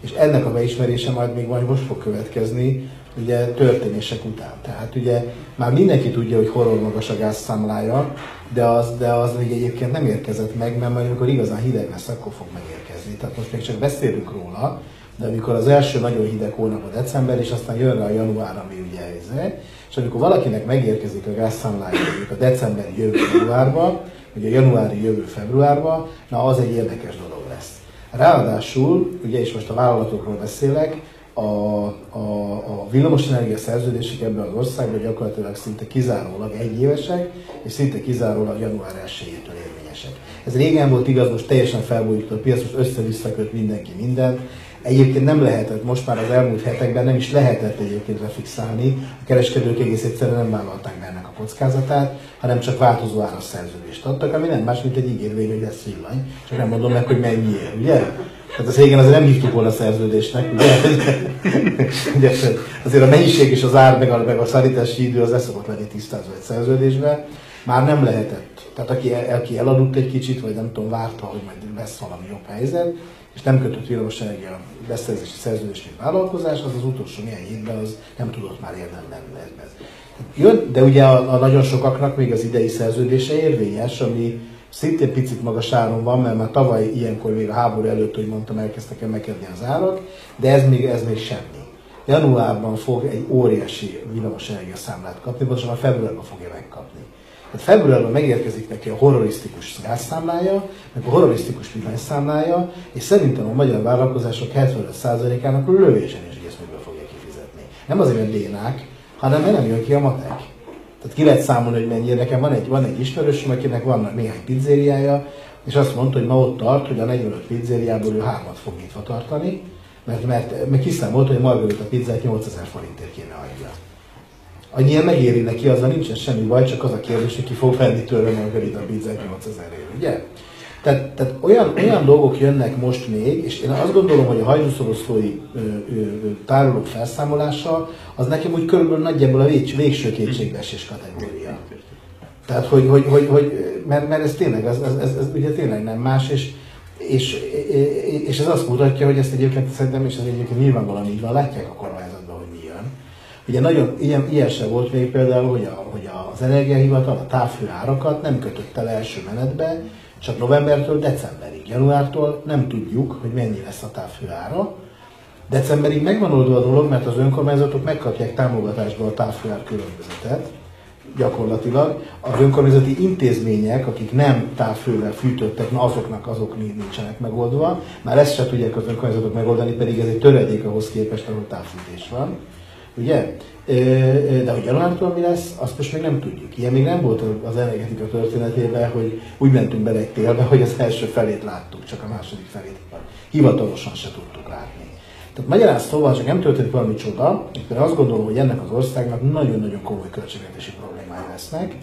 És ennek a beismerése majd még majd most fog következni, ugye történések után. Tehát ugye már mindenki tudja, hogy horror magas a gázszámlája, de az, de az még egyébként nem érkezett meg, mert majd amikor igazán hideg lesz, akkor fog megérkezni. Tehát most még csak beszélünk róla, de amikor az első nagyon hideg hónap a december, és aztán jön rá a január, ami ugye ez, és amikor valakinek megérkezik a gázszámlája a decemberi jövő januárba, vagy a januári jövő februárba, na az egy érdekes dolog lesz. Ráadásul, ugye és most a vállalatokról beszélek, a, a, a villamosenergia szerződések ebben az országban gyakorlatilag szinte kizárólag egyévesek, és szinte kizárólag január 1-től érvényesek. Ez régen volt igaz, most teljesen felbújult a piac, most össze-visszaköt mindenki mindent, Egyébként nem lehetett, most már az elmúlt hetekben nem is lehetett egyébként lefixálni, a kereskedők egész egyszerűen nem vállalták be ennek a kockázatát, hanem csak változó áras szerződést adtak, ami nem más, mint egy ígérvény, hogy lesz villany, csak nem mondom meg, hogy mennyiért, ugye? Tehát az régen azért nem hívtuk volna szerződésnek, ugye? ugye? azért a mennyiség és az ár, meg a, meg a szállítási idő az leszokott lenni tisztázva egy szerződésbe. Már nem lehetett. Tehát aki, aki elaludt egy kicsit, vagy nem tudom, várta, hogy majd lesz valami jobb helyzet, és nem kötött villamosenergia beszerzési szerződés, mint vállalkozás, az az utolsó néhány évben az nem tudott már érdemben lenni. Jön, de ugye a, a, nagyon sokaknak még az idei szerződése érvényes, ami szintén picit magas áron van, mert már tavaly ilyenkor még a háború előtt, hogy mondtam, elkezdtek emelkedni az árak, de ez még, ez még semmi. Januárban fog egy óriási villamosenergia számlát kapni, most már februárban fogja megkapni. Tehát februárban megérkezik neki a horrorisztikus gázszámlája, meg a horrorisztikus villanyszámlája, és szerintem a magyar vállalkozások 75%-ának lövésen is miből fogja kifizetni. Nem azért, mert dénák, hanem mert nem jön ki a matek. Tehát ki lehet számolni, hogy mennyire. Nekem van egy, van egy ismerősöm, akinek van néhány pizzériája, és azt mondta, hogy ma ott tart, hogy a 45 pizzériából ő hármat fog nyitva tartani, mert, mert, mert kiszámolt, hogy a Margarita pizzát 8000 forintért kéne adja annyira megéri neki, azzal nincsen semmi baj, csak az a kérdés, hogy ki fog venni tőle Margarita pizzát 8000 év, ugye? Tehát, tehát olyan, olyan dolgok jönnek most még, és én azt gondolom, hogy a hajdúszoroszlói tárolók felszámolása, az nekem úgy körülbelül nagyjából a végs, végső kétségbeesés kategória. Tehát, hogy, hogy, hogy, hogy mert, mert ez tényleg, ez, ez, ez, ez ugye tényleg nem más, és, és, és ez azt mutatja, hogy ezt egyébként szerintem, és ez egyébként nyilvánvalóan így van, látják a kormányzat Ugye nagyon ilyen, ilyen se volt még például, hogy, a, hogy az energiahivatal a távfő árakat nem kötött el első menetbe, csak novembertől decemberig. Januártól nem tudjuk, hogy mennyi lesz a távfő ára. Decemberig megvan oldva a dolog, mert az önkormányzatok megkapják támogatásból a távfőár különbözetet, gyakorlatilag. Az önkormányzati intézmények, akik nem távfővel fűtöttek, na azoknak azok nincsenek megoldva. Már ezt se tudják az önkormányzatok megoldani, pedig ez egy töredék ahhoz képest, ahol távfűtés van. Ugye? De hogy januártól mi lesz, azt most még nem tudjuk. Ilyen még nem volt az energetika történetében, hogy úgy mentünk bele egy télbe, hogy az első felét láttuk, csak a második felét hivatalosan se tudtuk látni. Tehát magyarán szóval csak nem történik valami csoda, mert azt gondolom, hogy ennek az országnak nagyon-nagyon komoly költségvetési problémái lesznek.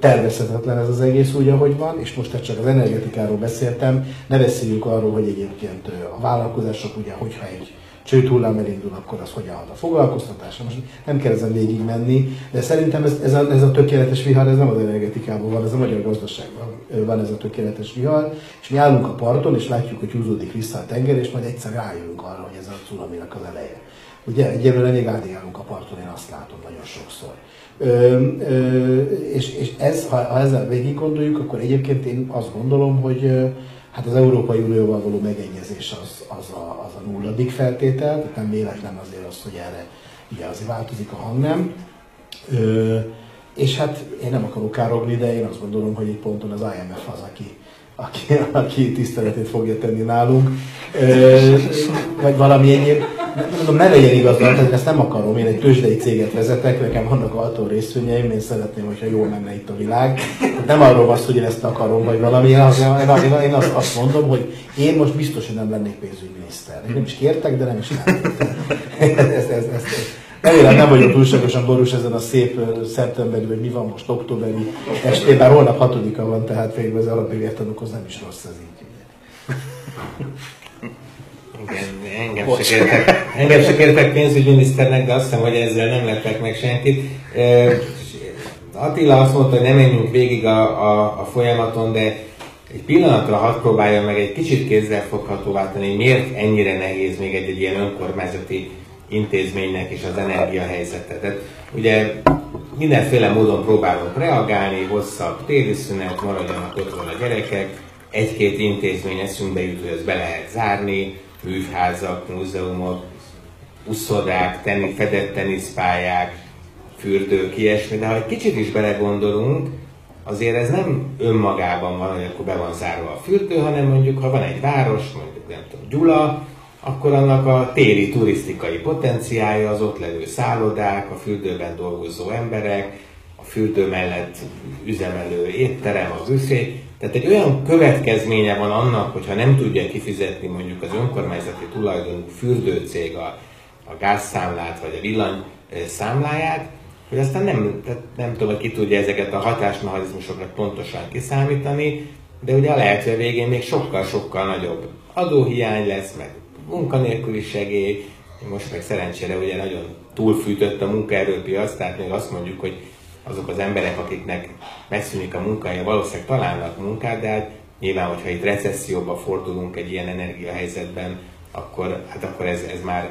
Tervezhetetlen ez az egész úgy, ahogy van, és most csak az energetikáról beszéltem, ne beszéljünk arról, hogy egyébként a vállalkozások, ugye, hogyha egy csőd hullám elindul, akkor az hogyan hat a foglalkoztatásra. Most nem kell ezen végig menni, de szerintem ez, ez, a, ez a tökéletes vihar, ez nem az energetikában van, ez a magyar gazdaságban van ez a tökéletes vihar, és mi állunk a parton, és látjuk, hogy húzódik vissza a tenger, és majd egyszer rájövünk arra, hogy ez a cunaminak az eleje. Ugye egyelőre még állunk a parton, én azt látom nagyon sokszor. Ö, ö, és, és ez, ha, ha ezzel végig gondoljuk, akkor egyébként én azt gondolom, hogy Hát az Európai Unióval való megegyezés az, az, a, az a nulladik feltétel, tehát nem véletlen azért az, hogy erre ugye azért változik a hangnem. Ö, és hát én nem akarok károgni, de én azt gondolom, hogy egy ponton az IMF az, aki, aki, aki tiszteletét fogja tenni nálunk, ö, vagy valami egyéb. Nem mondom, ne legyen igaz, tehát ezt nem akarom, én egy tőzsdei céget vezetek, nekem vannak altó részvényeim, én szeretném, hogyha jól menne itt a világ. Nem arról van hogy én ezt akarom, vagy valami, én, az, én, én azt, azt mondom, hogy én most biztos, hogy nem lennék pénzügyminiszter. Én nem is kértek, de nem is nem. ez, ez, ez, ez, Remélem nem vagyok túlságosan borús ezen a szép szeptemberi, vagy mi van most, októberi estében, bár holnap hatodika van, tehát végül az alapértanúkhoz nem is rossz ez így. Igen, engem se, kértek, engem se kértek pénzügyminiszternek, de azt hiszem, hogy ezzel nem leptek meg senkit. Attila azt mondta, hogy nem menjünk végig a, a, a folyamaton, de egy pillanatra hadd próbálja meg egy kicsit kézzelfoghatóvá tenni, miért ennyire nehéz még egy, egy ilyen önkormányzati intézménynek is az energiahelyzetet. Tehát ugye mindenféle módon próbálunk reagálni, hosszabb téli szünet, maradjanak otthon a gyerekek, egy-két intézmény eszünkbe jut, hogy ezt be lehet zárni, művházak, múzeumok, uszodák, tenni, fedett teniszpályák, fürdők, ilyesmi, de ha egy kicsit is belegondolunk, azért ez nem önmagában van, hogy akkor be van zárva a fürdő, hanem mondjuk, ha van egy város, mondjuk nem tudom, Gyula, akkor annak a téli turisztikai potenciája az ott levő szállodák, a fürdőben dolgozó emberek, a fürdő mellett üzemelő étterem, a büfé. Tehát egy olyan következménye van annak, hogyha nem tudja kifizetni mondjuk az önkormányzati tulajdonú fürdőcég a, a gázszámlát vagy a villany számláját, hogy aztán nem, tehát nem tudom, hogy ki tudja ezeket a hatásmechanizmusokat pontosan kiszámítani, de ugye a lehető végén még sokkal-sokkal nagyobb adóhiány lesz, meg munkanélküli segély, most meg szerencsére ugye nagyon túlfűtött a munkaerőpiac, tehát még azt mondjuk, hogy azok az emberek, akiknek megszűnik a munkája, valószínűleg találnak munkát, de hát nyilván, hogyha itt recesszióba fordulunk egy ilyen energiahelyzetben, akkor, hát akkor ez, ez, már,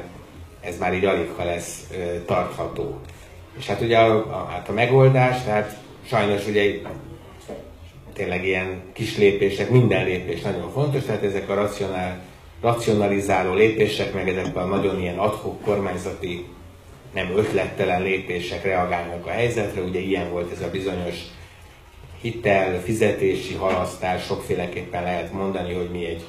ez már így alig ha lesz tartható. És hát ugye a, a, hát a megoldás, tehát sajnos ugye tényleg ilyen kis lépések, minden lépés nagyon fontos, tehát ezek a racionál, racionalizáló lépések, meg ezek a nagyon ilyen adhok kormányzati, nem ötlettelen lépések reagálnak a helyzetre, ugye ilyen volt ez a bizonyos hitel, fizetési halasztás, sokféleképpen lehet mondani, hogy mi egy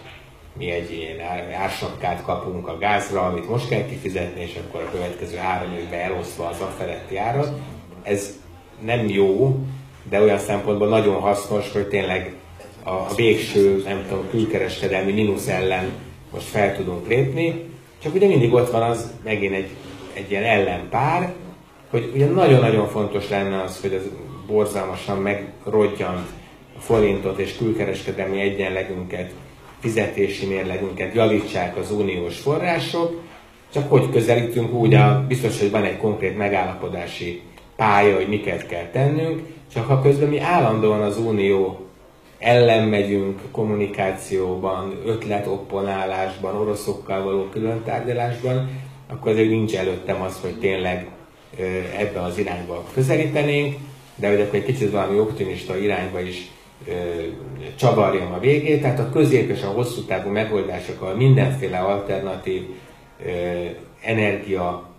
mi egy ilyen ársapkát kapunk a gázra, amit most kell kifizetni, és akkor a következő három évben elosztva az a feletti árat. Ez nem jó, de olyan szempontból nagyon hasznos, hogy tényleg a végső, nem tudom, külkereskedelmi mínusz ellen most fel tudunk lépni. Csak ugye mindig ott van az megint egy, egy ilyen ellenpár, hogy ugye nagyon-nagyon fontos lenne az, hogy az borzalmasan megrodjant forintot és külkereskedelmi egyenlegünket fizetési mérlegünket javítsák az uniós források, csak hogy közelítünk úgy, a, biztos, hogy van egy konkrét megállapodási pálya, hogy miket kell tennünk, csak ha közben mi állandóan az unió ellen megyünk kommunikációban, ötletopponálásban, oroszokkal való külön tárgyalásban, akkor azért nincs előttem az, hogy tényleg ebbe az irányba közelítenénk, de hogy akkor egy kicsit valami optimista irányba is csavarjam a végét, tehát a közép és a hosszú távú megoldásokkal mindenféle alternatív energia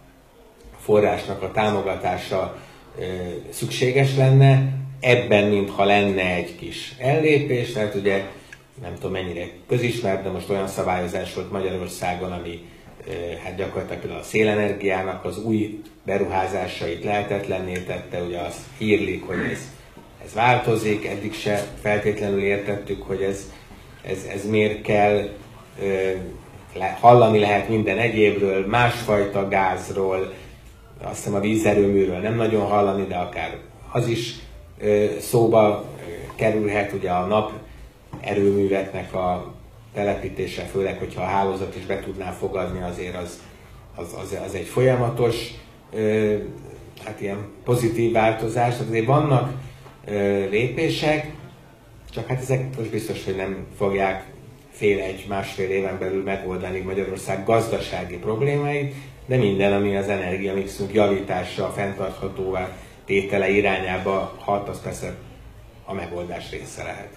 forrásnak a támogatása szükséges lenne, ebben mintha lenne egy kis ellépés, tehát ugye nem tudom mennyire közismert, de most olyan szabályozás volt Magyarországon, ami hát gyakorlatilag például a szélenergiának az új beruházásait lehetetlenné tette, ugye azt hírlik, hogy ez ez változik, eddig se feltétlenül értettük, hogy ez, ez, ez miért kell, hallani lehet minden egyébről, másfajta gázról, azt hiszem a vízerőműről nem nagyon hallani, de akár az is szóba kerülhet, ugye a nap erőműveknek a telepítése, főleg, hogyha a hálózat is be tudná fogadni, azért az, az, az, az egy folyamatos, hát ilyen pozitív változás. Azért vannak lépések, csak hát ezek most biztos, hogy nem fogják fél egy, másfél éven belül megoldani Magyarország gazdasági problémáit, de minden, ami az energiamixünk javítása, fenntarthatóvá tétele irányába hat, az persze a megoldás része lehet.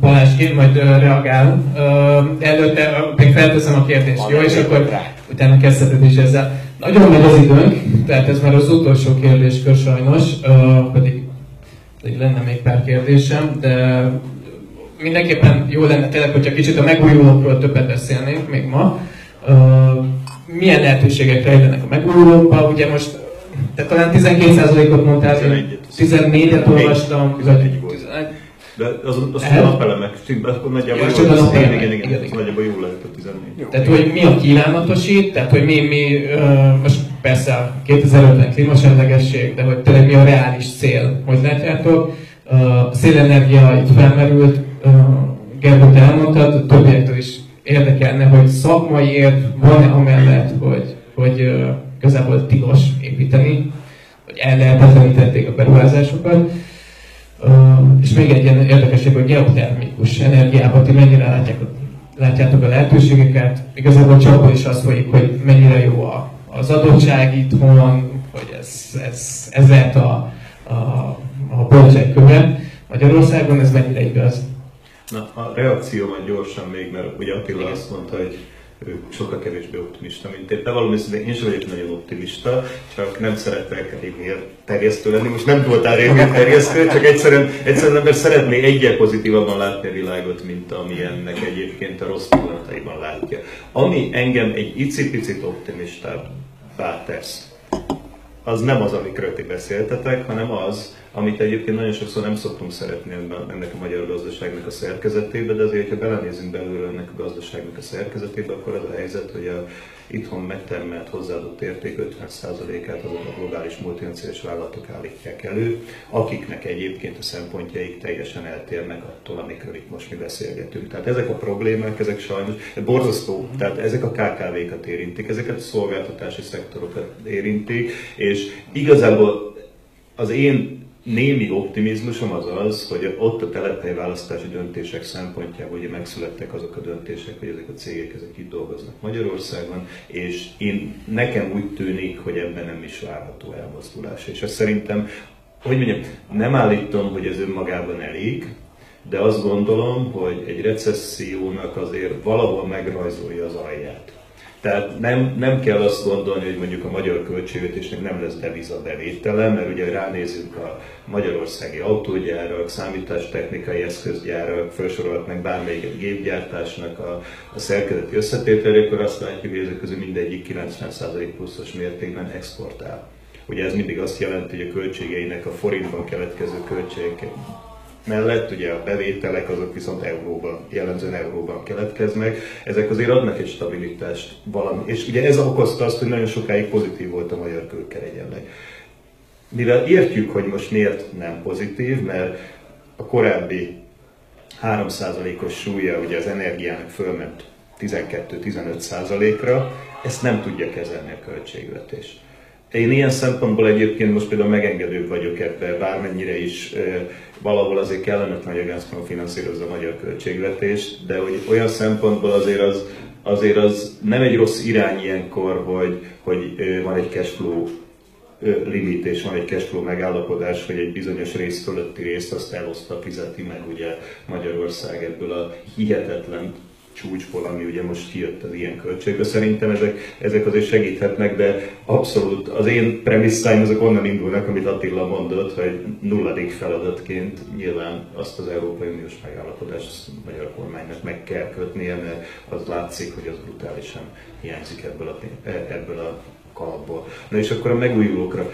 Balázs, én majd reagálom. Előtte még felteszem a kérdést, Van jó? És akkor rá. utána kezdheted is ezzel. Nagyon megy az időnk, tehát ez már az utolsó kérdéskör sajnos, pedig, pedig lenne még pár kérdésem, de mindenképpen jó lenne tényleg, hogyha kicsit a megújulókról többet beszélnénk még ma. Milyen lehetőségek rejlenek a megújulókban? Ugye most, tehát talán 12%-ot mondtál, 14-et olvastam, vagy de az, az a napelemek akkor nagyjából jól lesz. Igen, igen, igen, igen, igen. nagyjából jól lehet a 14. Jó. Tehát, hogy mi a kívánatosít, tehát, hogy mi, mi uh, most persze 2050 klímasemlegesség, de hogy tényleg mi a reális cél, hogy látjátok. Uh, a szélenergia itt felmerült, uh, Gergő, te elmondtad, többiektől is érdekelne, hogy szakmai érv van-e amellett, hogy, hogy uh, közelből tilos építeni, hogy ellehetetlenítették a beruházásokat. És még egy ilyen érdekesség, hogy geotermikus energiában ti mennyire látják, látjátok a lehetőségeket. Igazából csak is azt folyik, hogy mennyire jó a, az adottság itthon, hogy ez, ez, ez lehet a, a, a követ. Magyarországon ez mennyire igaz? Na, a reakciómat gyorsan még, mert ugye Attila Igen. azt mondta, hogy sokkal kevésbé optimista, mint én. De valószínűleg én sem vagyok nagyon optimista, csak nem szeretek rémér terjesztő lenni. Most nem voltál rémér terjesztő, csak egyszerűen, egyszerűen ember szeretné egyel pozitívabban látni a világot, mint ami ennek egyébként a rossz pillanataiban látja. Ami engem egy icipicit optimistábbá tesz, az nem az, amikről ti beszéltetek, hanem az, amit egyébként nagyon sokszor nem szoktunk szeretni ennek a magyar gazdaságnak a szerkezetébe, de azért, ha belenézünk belőle ennek a gazdaságnak a szerkezetébe, akkor az a helyzet, hogy a itthon megtermelt hozzáadott érték 50%-át azok a globális multinacionális vállalatok állítják elő, akiknek egyébként a szempontjaik teljesen eltérnek attól, amikről itt most mi beszélgetünk. Tehát ezek a problémák, ezek sajnos borzasztó, tehát ezek a KKV-kat érintik, ezeket a szolgáltatási szektorokat érintik, és igazából az én némi optimizmusom az az, hogy ott a telephely választási döntések szempontjából ugye megszülettek azok a döntések, hogy ezek a cégek ezek itt dolgoznak Magyarországon, és én, nekem úgy tűnik, hogy ebben nem is várható elmozdulás. És ezt szerintem, hogy mondjam, nem állítom, hogy ez önmagában elég, de azt gondolom, hogy egy recessziónak azért valahol megrajzolja az alját. Tehát nem, nem kell azt gondolni, hogy mondjuk a magyar költségvetésnek nem lesz deviza bevétele, mert ugye ránézünk a magyarországi autógyárak, számítástechnikai eszközgyárak, felsorolhatnak bármelyik gépgyártásnak a, a szerkezeti összetételre, akkor azt látjuk, hogy ezek közül mindegyik 90% pluszos mértékben exportál. Ugye ez mindig azt jelenti, hogy a költségeinek a forintban keletkező költségek mellett ugye a bevételek azok viszont euróban, jellemzően euróban keletkeznek. Ezek azért adnak egy stabilitást valami. És ugye ez okozta azt, hogy nagyon sokáig pozitív volt a magyar külkeregyenleg. Mivel értjük, hogy most miért nem pozitív, mert a korábbi 3%-os súlya ugye az energiának fölment 12-15%-ra, ezt nem tudja kezelni a költségvetés. Én ilyen szempontból egyébként most például megengedő vagyok ebbe, bármennyire is valahol azért kellemetlen, hogy a Gazprom finanszírozza a magyar költségvetést, de hogy olyan szempontból azért az, azért az nem egy rossz irány ilyenkor, hogy, hogy van egy cashflow limit és van egy cashflow megállapodás, hogy egy bizonyos rész fölötti részt azt eloszta, fizeti meg ugye Magyarország ebből a hihetetlen csúcsból, ami ugye most kijött az ilyen költségbe. Szerintem ezek, ezek azért segíthetnek, de abszolút az én premisszáim azok onnan indulnak, amit Attila mondott, hogy nulladik feladatként nyilván azt az Európai Uniós megállapodást a magyar kormánynak meg kell kötnie, mert az látszik, hogy az brutálisan hiányzik ebből a, ebből a kalapból. Na és akkor a megújulókra.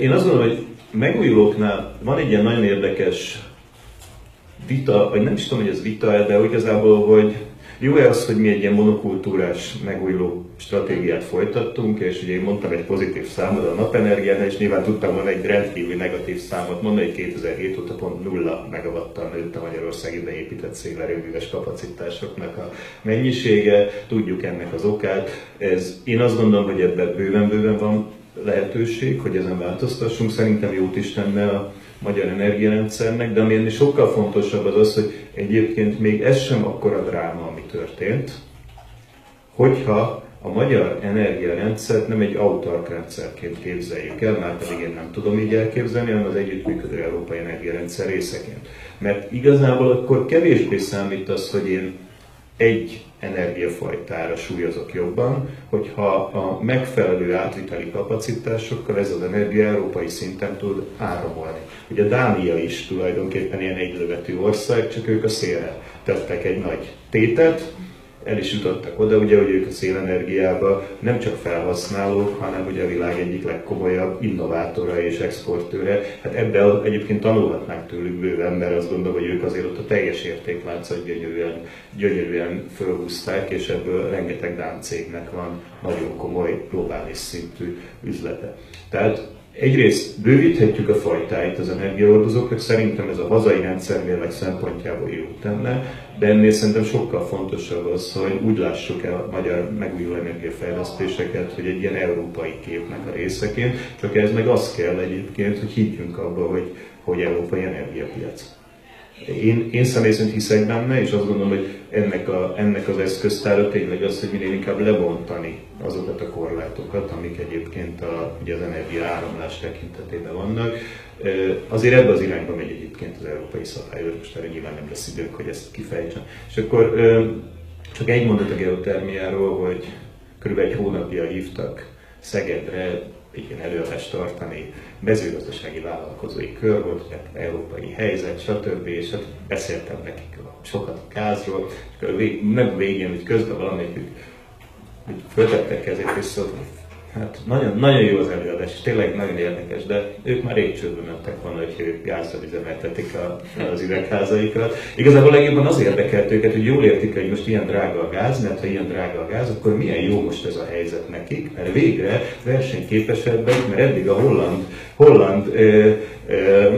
Én azt gondolom, hogy megújulóknál van egy ilyen nagyon érdekes vita, vagy nem is tudom, hogy ez vita de igazából, hogy jó-e az, hogy mi egy ilyen monokultúrás megújuló stratégiát folytattunk, és ugye én mondtam egy pozitív számot a napenergiánál, és nyilván tudtam volna egy rendkívül negatív számot mondani, hogy 2007 óta pont nulla megawattal nőtt a Magyarországi beépített szélerőműves kapacitásoknak a mennyisége, tudjuk ennek az okát. Ez, én azt gondolom, hogy ebben bőven-bőven van lehetőség, hogy ezen változtassunk. Szerintem jót is tenne a magyar energiarendszernek, de ami ennél sokkal fontosabb az az, hogy egyébként még ez sem akkora dráma, ami történt, hogyha a magyar energiarendszert nem egy autark rendszerként képzeljük el, már pedig én nem tudom így elképzelni, hanem az együttműködő európai energiarendszer részeként. Mert igazából akkor kevésbé számít az, hogy én egy energiafajtára súlyozok jobban, hogyha a megfelelő átviteli kapacitásokkal ez az energia európai szinten tud áramolni. Ugye Dánia is tulajdonképpen ilyen egylövetű ország, csak ők a szélre tettek egy nagy tétet, el is jutottak oda, ugye, hogy ők a szélenergiába nem csak felhasználók, hanem ugye a világ egyik legkomolyabb innovátora és exportőre. Hát ebben egyébként tanulhatnánk tőlük bőven, mert azt gondolom, hogy ők azért ott a teljes értékláncot gyönyörűen, gyönyörűen fölhúzták, és ebből rengeteg Dán cégnek van nagyon komoly globális szintű üzlete. Tehát Egyrészt bővíthetjük a fajtáit az energiahordozóknak, szerintem ez a hazai rendszermérleg szempontjából jó tenne, de ennél szerintem sokkal fontosabb az, hogy úgy lássuk el a magyar megújuló energiafejlesztéseket, hogy egy ilyen európai képnek a részeként, csak ez meg az kell egyébként, hogy higgyünk abba, hogy, hogy európai energiapiac. Én, én személy hiszek benne, és azt gondolom, hogy ennek, a, ennek az eszköztára tényleg az, hogy minél inkább lebontani azokat a korlátokat, amik egyébként a, ugye az energia áramlás tekintetében vannak. Azért ebbe az irányba megy egyébként az európai szabályozás, most erre nyilván nem lesz időnk, hogy ezt kifejtsem. És akkor csak egy mondat a geotermiáról, hogy körülbelül egy hónapja hívtak Szegedre egy ilyen előadást tartani, mezőgazdasági vállalkozói kör volt, tehát európai helyzet, stb. És hát beszéltem nekik sokat a gázról, és nem végén, hogy közben valamelyikük föltettek kezét, és szólt, Hát nagyon, nagyon jó az előadás, és tényleg nagyon érdekes, de ők már rég csődbe mentek volna, hogy ők gázzal üzemeltetik a, az üvegházaikat. Igazából legjobban az érdekelt őket, hogy jól értik, hogy most ilyen drága a gáz, mert ha ilyen drága a gáz, akkor milyen jó most ez a helyzet nekik, mert végre versenyképesebbek, mert eddig a holland, holland ö, ö,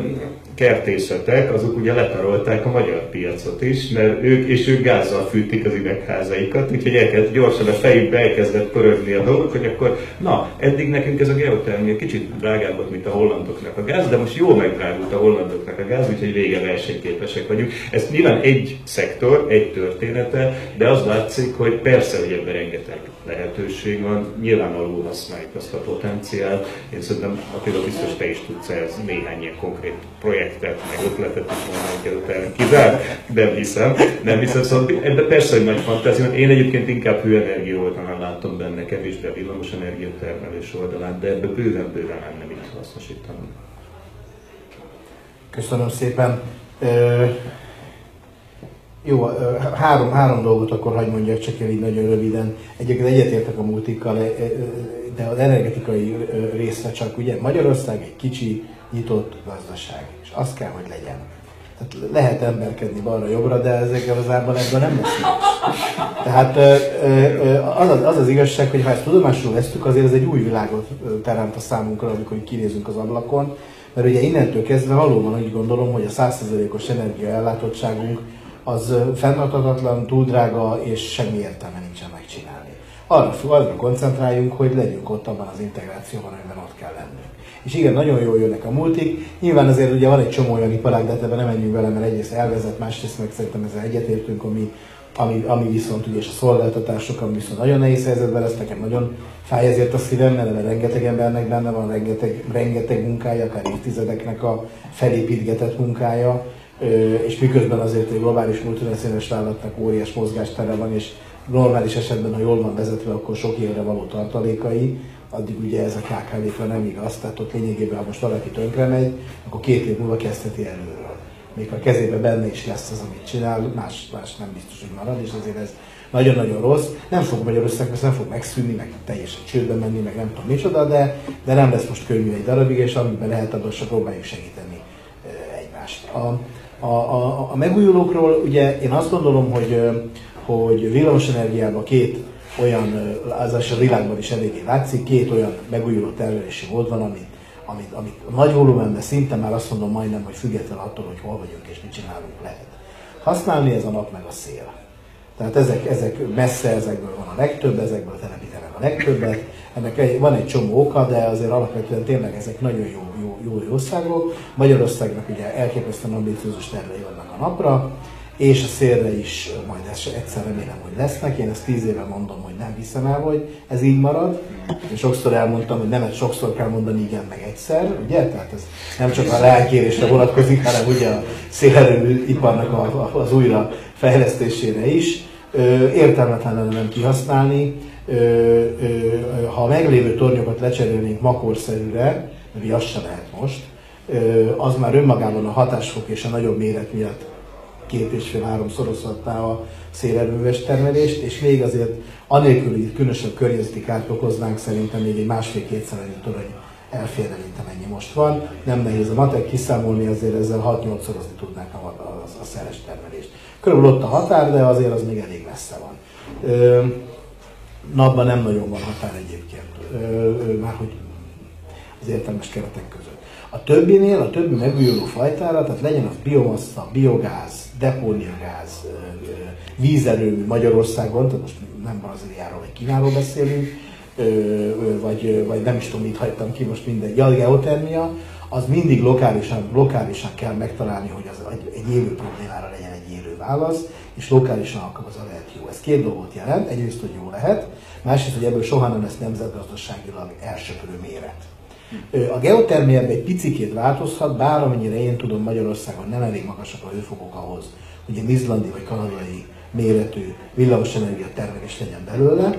kertészetek, azok ugye letarolták a magyar piacot is, mert ők, és ők gázzal fűtik az üvegházaikat, úgyhogy elkezd, gyorsan a fejükbe elkezdett pörögni a dolgok, hogy akkor, na, eddig nekünk ez a geotermia kicsit drágább volt, mint a hollandoknak a gáz, de most jól megdrágult a hollandoknak a gáz, úgyhogy vége versenyképesek vagyunk. Ez nyilván egy szektor, egy története, de az látszik, hogy persze, hogy ebben rengeteg lehetőség van, nyilván alul használjuk azt a potenciált. Én szerintem, például biztos te is tudsz ez néhány ilyen konkrét projektet, meg ötletet is mondani kell kizárt, nem hiszem, nem hiszem, szóval ebben persze, hogy nagy fantázia, én egyébként inkább hőenergia oldalán látom benne kevésbé a villamos energiatermelés oldalán, de ebbe bőven-bőven lenne mit hasznosítani. Köszönöm szépen. Jó, három, három dolgot akkor hagyd mondjak csak el így nagyon röviden. Egyébként egyetértek a multikkal, de az energetikai részre csak ugye Magyarország egy kicsi, nyitott gazdaság, és az kell, hogy legyen. Tehát lehet emberkedni balra-jobbra, de ezek igazából ebben nem lesz Tehát az az, az az igazság, hogy ha ezt tudomásul vesztük, azért ez egy új világot teremt a számunkra, amikor kinézünk az ablakon, mert ugye innentől kezdve valóban úgy gondolom, hogy a 100%-os energiaellátottságunk az fenntarthatatlan, túl drága, és semmi értelme nincsen megcsinálni. Arra, arra koncentráljunk, hogy legyünk ott abban az integrációban, amiben ott kell lennünk. És igen, nagyon jól jönnek a multik. Nyilván azért ugye van egy csomó olyan iparág, de ebben nem menjünk vele, mert egyrészt elvezet, másrészt meg szerintem ezzel egyetértünk, ami, ami, ami viszont ugye és a szolgáltatások, ami viszont nagyon nehéz helyzetben lesz, nekem nagyon fáj ezért a szívem, mert rengeteg embernek benne van, rengeteg, rengeteg munkája, akár évtizedeknek a felépítgetett munkája, és miközben azért egy globális multinacionális vállalatnak óriás mozgástere van, és normális esetben, ha jól van vezetve, akkor sok évre való tartalékai, addig ugye ez a KKV-kra nem igaz, tehát ott lényegében, ha most valaki tönkre megy, akkor két év múlva kezdheti előről. Még a kezében benne is lesz az, amit csinál, más, más nem biztos, hogy marad, és azért ez nagyon-nagyon rossz. Nem fog Magyarország, mert nem fog megszűnni, meg teljesen csődbe menni, meg nem tudom micsoda, de, de nem lesz most könnyű egy darabig, és amiben lehet, abban próbáljuk segíteni egymást. A, a, a, a megújulókról ugye én azt gondolom, hogy, hogy villamosenergiában két olyan, az a világban is eléggé látszik, két olyan megújuló termelési mód van, amit, amit, amit nagy volumenben szinte már azt mondom majdnem, hogy független attól, hogy hol vagyunk és mit csinálunk lehet. Használni ez a nap meg a szél. Tehát ezek, ezek messze, ezekből van a legtöbb, ezekből telepítenek a legtöbbet. Ennek van egy csomó oka, de azért alapvetően tényleg ezek nagyon jó, jó jószágok. Magyarországnak ugye elképesztően ambiciózus tervei vannak a napra, és a szélre is majd egyszer remélem, hogy lesznek. Én ezt tíz éve mondom, hogy nem hiszem el, hogy ez így marad. Én sokszor elmondtam, hogy nem, sokszor kell mondani igen, meg egyszer, ugye? Tehát ez nem csak a lelkérésre vonatkozik, hanem ugye a szélerőmű iparnak az újra fejlesztésére is. Értelmetlen nem kihasználni. Ha a meglévő tornyokat lecserélnénk makorszerűre, mert az se lehet most, az már önmagában a hatásfok és a nagyobb méret miatt két és fél három szorozhatná a szélerőműves termelést, és még azért anélkül, hogy különösebb környezeti kárt okoznánk, szerintem még egy másfél-kétszer annyi torony elférne, mint amennyi most van. Nem nehéz a matek kiszámolni, azért ezzel 6-8 szorozni tudnánk a, a, a szeres termelést. Körülbelül ott a határ, de azért az még elég messze van. Ö, napban nem nagyon van határ egyébként. Már hogy az értelmes keretek között. A többinél, a többi megújuló fajtára, tehát legyen az biomassa, biogáz, depóniagáz, vízerőmű Magyarországon, tehát most nem Brazíliáról vagy Kínáról beszélünk, vagy, vagy nem is tudom, mit hagytam ki, most mindegy, a geotermia, az mindig lokálisan, lokálisan kell megtalálni, hogy az egy, élő problémára legyen egy élő válasz, és lokálisan alkalmazva lehet jó. Ez két dolgot jelent, egyrészt, hogy jó lehet, másrészt, hogy ebből soha nem lesz nemzetgazdaságilag elsöpörő méret. A geotermia egy picikét változhat, bár amennyire én tudom, Magyarországon nem elég magasak a hőfokok ahhoz, hogy egy izlandi vagy kanadai méretű villamosenergia termelés legyen belőle.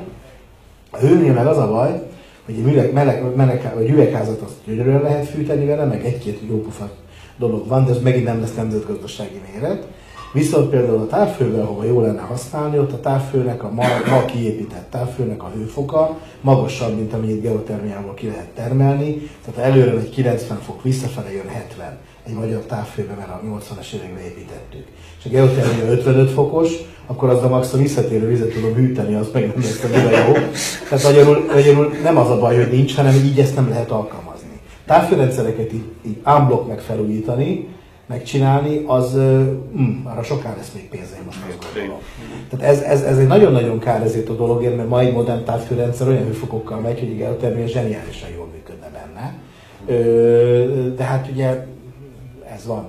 A hőnél meg az a baj, hogy egy meleg, meleg, meleg, vagy üvegházat azt gyönyörűen lehet fűteni vele, meg egy-két jópofa dolog van, de ez megint nem lesz nemzetgazdasági méret. Viszont például a távfővel, ahova jó lenne használni, ott a távfőnek, a ma, ma kiépített távfőnek a hőfoka magasabb, mint amennyit geotermiából ki lehet termelni. Tehát előre egy 90 fok, visszafele jön 70 egy magyar távfőbe, mert a 80-as években építettük. És a geotermia 55 fokos, akkor az a max a visszatérő vizet tudom hűteni, az meg nem lesz a jó. Tehát magyarul, magyarul nem az a baj, hogy nincs, hanem így ezt nem lehet alkalmazni. Távfőrendszereket így, így unblock meg felújítani, megcsinálni, az mm, arra soká lesz még pénz, én most azt gondolom. Tehát ez, ez, ez egy nagyon-nagyon kár ezért a dologért, mert mai modern távfőrendszer olyan hőfokokkal megy, hogy geotermia zseniálisan jól működne benne. De hát ugye ez van.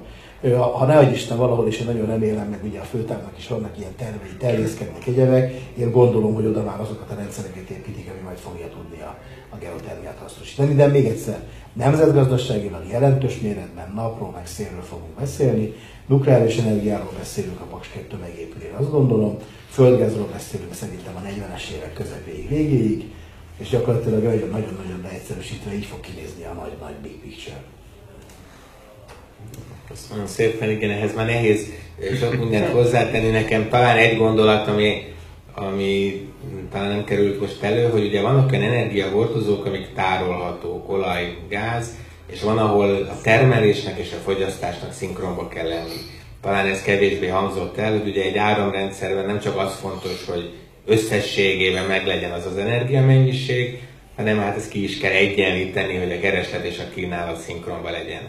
Ha ne Isten valahol, és én nagyon remélem, meg ugye a főtávnak is vannak ilyen tervei, terjeszkednek egyebek, én gondolom, hogy oda már azokat a rendszereket építik, ami majd fogja tudni a, a geotermiát hasznosítani. De még egyszer, nemzetgazdaságilag jelentős méretben napról meg szélről fogunk beszélni, nukleáris energiáról beszélünk a Paks 2 megépülén, azt gondolom, földgázról beszélünk szerintem a 40-es évek közepéig, végéig, és gyakorlatilag nagyon-nagyon leegyszerűsítve így fog kinézni a nagy-nagy big picture. Köszönöm szépen, igen, ehhez már nehéz sok mindent hozzátenni nekem. Talán egy gondolat, ami, ami talán nem került most elő, hogy ugye vannak olyan energiahordozók, amik tárolhatók, olaj, gáz, és van, ahol a termelésnek és a fogyasztásnak szinkronba kell lenni. Talán ez kevésbé hangzott el, hogy ugye egy áramrendszerben nem csak az fontos, hogy összességében meglegyen az az energiamennyiség, hanem hát ezt ki is kell egyenlíteni, hogy a kereslet és a kínálat szinkronba legyen.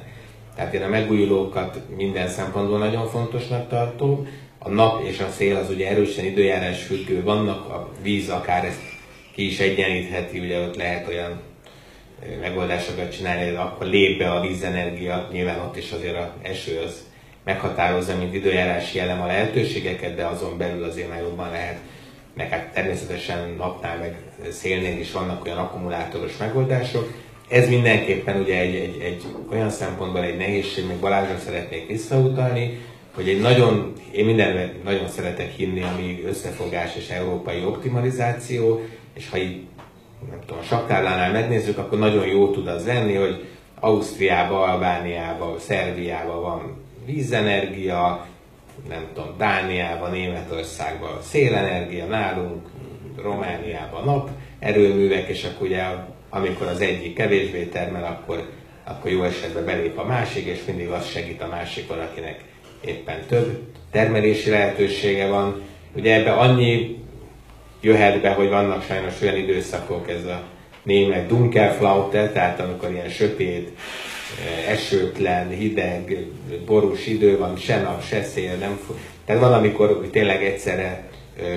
Tehát én a megújulókat minden szempontból nagyon fontosnak tartom. A nap és a szél az ugye erősen időjárás függő, vannak a víz akár ezt ki is egyenlítheti, ugye ott lehet olyan megoldásokat csinálni, hogy akkor lép be a vízenergia, nyilván ott is azért a eső az meghatározza, mint időjárási elem a lehetőségeket, de azon belül azért már jobban lehet, meg hát természetesen napnál meg szélnél is vannak olyan akkumulátoros megoldások, ez mindenképpen ugye egy, egy, egy olyan szempontból egy nehézség, még Balázsra szeretnék visszautalni, hogy egy nagyon, én mindenben nagyon szeretek hinni, ami összefogás és európai optimalizáció, és ha így nem tudom, a saktárlánál megnézzük, akkor nagyon jó tud az lenni, hogy Ausztriába, Albániába, Szerbiába van vízenergia, nem tudom, Dániában, Németországban szélenergia, nálunk, Romániában nap erőművek, és akkor ugye amikor az egyik kevésbé termel, akkor, akkor jó esetben belép a másik, és mindig az segít a másikon, akinek éppen több termelési lehetősége van. Ugye ebbe annyi jöhet be, hogy vannak sajnos olyan időszakok, ez a német Dunkelflaute, tehát amikor ilyen sötét, esőtlen, hideg, borús idő van, se nap, se szél, nem Tehát van, amikor tényleg egyszerre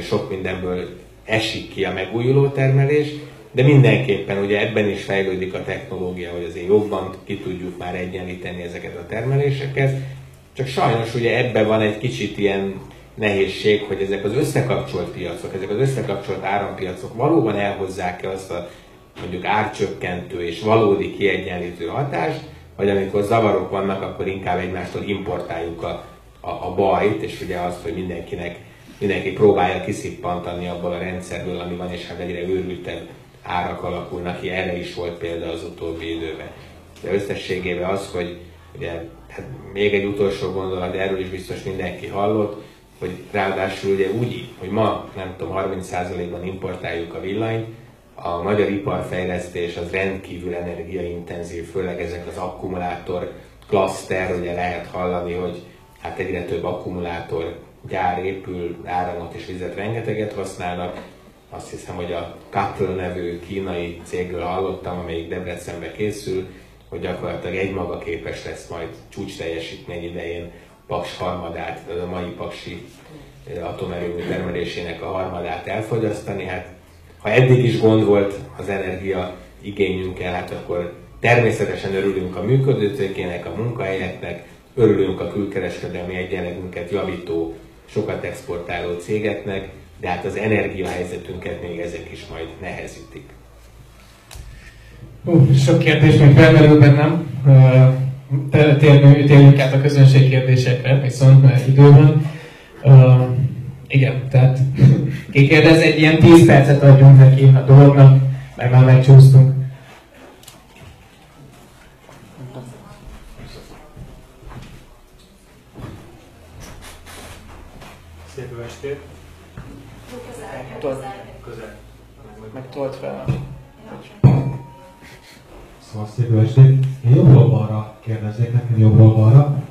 sok mindenből esik ki a megújuló termelés, de mindenképpen ugye ebben is fejlődik a technológia, hogy azért jobban ki tudjuk már egyenlíteni ezeket a termeléseket. Csak sajnos ugye ebben van egy kicsit ilyen nehézség, hogy ezek az összekapcsolt piacok, ezek az összekapcsolt árampiacok valóban elhozzák-e azt a mondjuk árcsökkentő és valódi kiegyenlítő hatást, vagy amikor zavarok vannak, akkor inkább egymástól importáljuk a, a, a bajt, és ugye azt, hogy mindenkinek, mindenki próbálja kiszippantani abból a rendszerből, ami van, és hát egyre őrültebb árak alakulnak ki, erre is volt példa az utóbbi időben. De összességében az, hogy ugye, hát még egy utolsó gondolat, erről is biztos mindenki hallott, hogy ráadásul ugye úgy, hogy ma nem tudom, 30%-ban importáljuk a villanyt, a magyar iparfejlesztés az rendkívül energiaintenzív, főleg ezek az akkumulátor klaszter, ugye lehet hallani, hogy hát egyre több akkumulátor gyár épül, áramot és vizet rengeteget használnak, azt hiszem, hogy a Cattle nevű kínai cégről hallottam, amelyik Debrecenbe készül, hogy gyakorlatilag egymaga képes lesz majd csúcs teljesítmény idején Paks harmadát, a mai Paksi atomerőmű termelésének a harmadát elfogyasztani. Hát, ha eddig is gond volt az energia igényünkkel, hát akkor természetesen örülünk a működő tőkének, a munkahelyeknek, örülünk a külkereskedelmi egyenlegünket javító, sokat exportáló cégeknek, de hát az energiahelyzetünket még ezek is majd nehezítik. Sok kérdés még felmerül bennem. Uh, térjünk át a közönség kérdésekre, viszont időben. Uh, igen, tehát ki kérdez, egy ilyen 10 percet adjunk neki a dolognak, mert már megcsúsztunk. Szép estét! Közel. Meg tolt fel. Szóval szép jó estét! Én jobbról balra kérdezzék, nekem jobbról balra.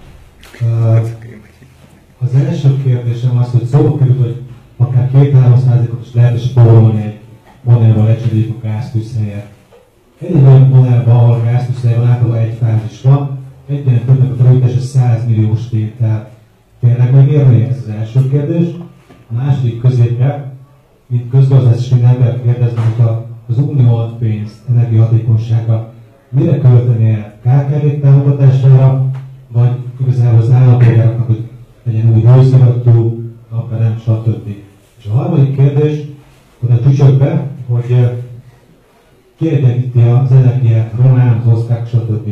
Az első kérdésem az, hogy szóba került, hogy akár két-három százalékot is lehet spórolni egy modellben lecseréljük a gáztűzhelyet. Egy olyan modellben, ahol a gáztűzhely van, általában egy fázis van, egyen többnek a felújítása 100 milliós tétel. Tényleg megérné ez az első kérdés? A második középre, mint mint ember kérdezem, hogy az unió pénzt, energiahatékonysága mire költeni el? KKV támogatására, vagy igazából az állampolgároknak, hogy legyen új hőszivattyú, napelem, stb. És a harmadik kérdés, oda tücsök be, hogy kiegyenlíti az energiát, román, az osztrák, stb.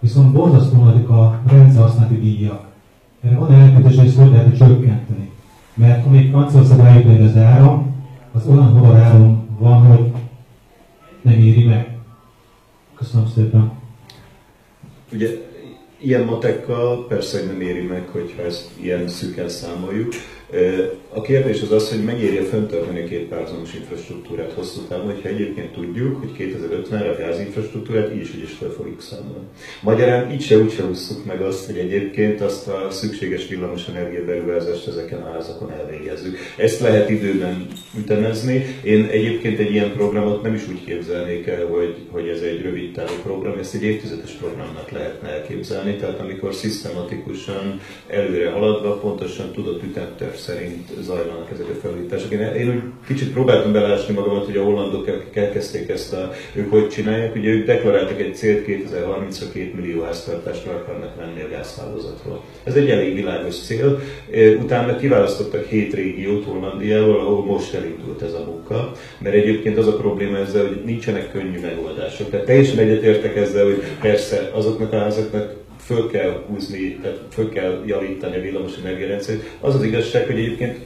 Viszont borzasztó nagyok a rendszerhasználati díjak. Erre van elképzelés, hogy ezt hogy lehet csökkenteni. Mert amíg Franciaországban eljut az áram, az olyan horror áram van, hogy nem éri meg. Köszönöm szépen. Ugye ilyen matekkal persze, hogy nem éri meg, hogyha ezt ilyen szűken számoljuk. A kérdés az az, hogy megéri föntartani a két párhuzamos infrastruktúrát hosszú távon, hogyha egyébként tudjuk, hogy 2050-re a gázinfrastruktúrát így is, így is fel fogjuk számolni. Magyarán így se úgy se ússzuk meg azt, hogy egyébként azt a szükséges villamosenergia beruházást ezeken a házakon elvégezzük. Ezt lehet időben ütemezni. Én egyébként egy ilyen programot nem is úgy képzelnék el, hogy, hogy ez egy rövid távú program, ezt egy évtizedes programnak lehetne elképzelni, tehát amikor szisztematikusan előre haladva, pontosan tudott ütemterv szerint zajlanak ezek a felújítások. Én, én úgy kicsit próbáltam belásni magamat, hogy a hollandok elkezdték ezt, a, ők hogy csinálják. Ugye ők deklaráltak egy célt 2030-ra 2 millió háztartást akarnak venni a gázhálózatról. Ez egy elég világos cél. Utána kiválasztottak hét régiót Hollandiával, ahol most elindult ez a munka, mert egyébként az a probléma ezzel, hogy nincsenek könnyű megoldások. Tehát teljesen egyetértek ezzel, hogy persze azoknak a házaknak föl kell húzni, tehát föl kell javítani a villamos energiarendszert. Az az igazság, hogy egyébként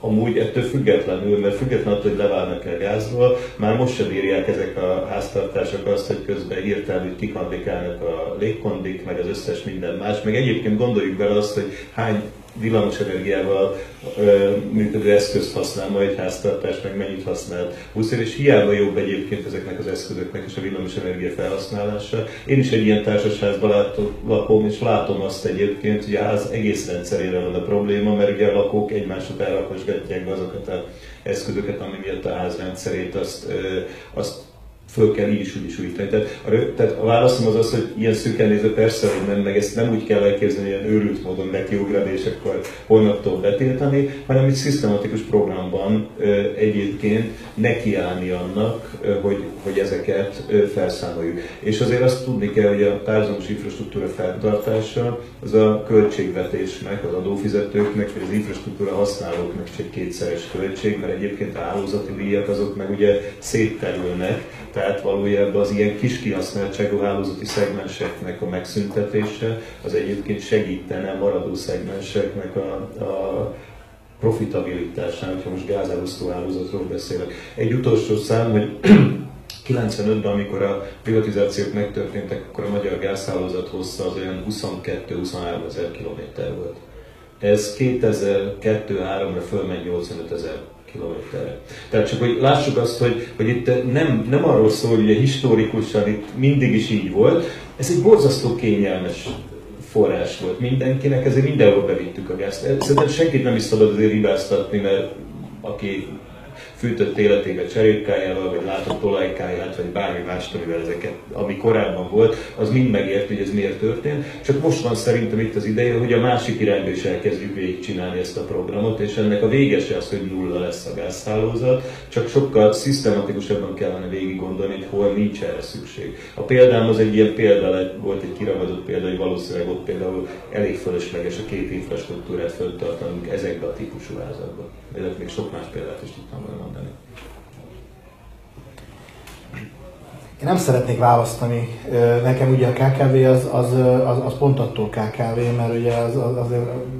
amúgy ettől függetlenül, mert függetlenül attól, hogy leválnak el gázról, már most sem írják ezek a háztartások azt, hogy közben hirtelen hogy kikondikálnak a légkondik, meg az összes minden más. Meg egyébként gondoljuk bele azt, hogy hány villamos energiával működő eszközt használ ma egy háztartás, meg mennyit használ buszér, és hiába jobb egyébként ezeknek az eszközöknek és a villamos energia felhasználása. Én is egy ilyen társasházban látom, lakom, és látom azt egyébként, hogy az egész rendszerével van a probléma, mert ugye a lakók egymás után be azokat az eszközöket, ami miatt a ház rendszerét azt, azt föl kell így is úgy is újítani. Tehát a, tehát a válaszom az az, hogy ilyen szűken nézve persze, hogy nem, meg ezt nem úgy kell elképzelni, ilyen őrült módon nekiugrani, és akkor holnaptól betiltani, hanem egy szisztematikus programban egyébként nekiállni annak, hogy, hogy ezeket felszámoljuk. És azért azt tudni kell, hogy a párhuzamos infrastruktúra fenntartása az a költségvetésnek, az adófizetőknek, vagy az infrastruktúra használóknak egy kétszeres költség, mert egyébként a hálózati díjak azok meg ugye szétterülnek, tehát valójában az ilyen kis kihasználtságú hálózati szegmenseknek a megszüntetése az egyébként segítene maradó szegmenseknek a, a profitabilitásán, hogyha most gázálosztó hálózatról beszélek. Egy utolsó szám, hogy 95-ben, amikor a privatizációk megtörténtek, akkor a magyar gázhálózat hossza az olyan 22-23 ezer kilométer volt. Ez 2002-3-ra fölmegy 85 ezer kilométerre. Tehát csak hogy lássuk azt, hogy, hogy itt nem, nem arról szól, hogy historikusan itt mindig is így volt, ez egy borzasztó kényelmes forrás volt mindenkinek, ezért mindenhol bevittük a gázt. Szerintem senkit nem is szabad azért hibáztatni, mert aki fűtött életébe cserépkájával, vagy látott olajkáját, vagy bármi más, amivel ezeket, ami korábban volt, az mind megért, hogy ez miért történt. Csak most van szerintem itt az ideje, hogy a másik irányba is elkezdjük végigcsinálni ezt a programot, és ennek a végese az, hogy nulla lesz a gázhálózat, csak sokkal szisztematikusabban kellene végig gondolni, hogy hol nincs erre szükség. A példám az egy ilyen példa, volt egy kiragadott példa, hogy valószínűleg ott például elég fölösleges a két infrastruktúrát föltartanunk ezekbe a típusú házakba. Ezek még sok más példát is tudtam volna mondani. Én nem szeretnék választani. Nekem ugye a KKV az, az, az, az pont attól KKV, mert ugye az, az, az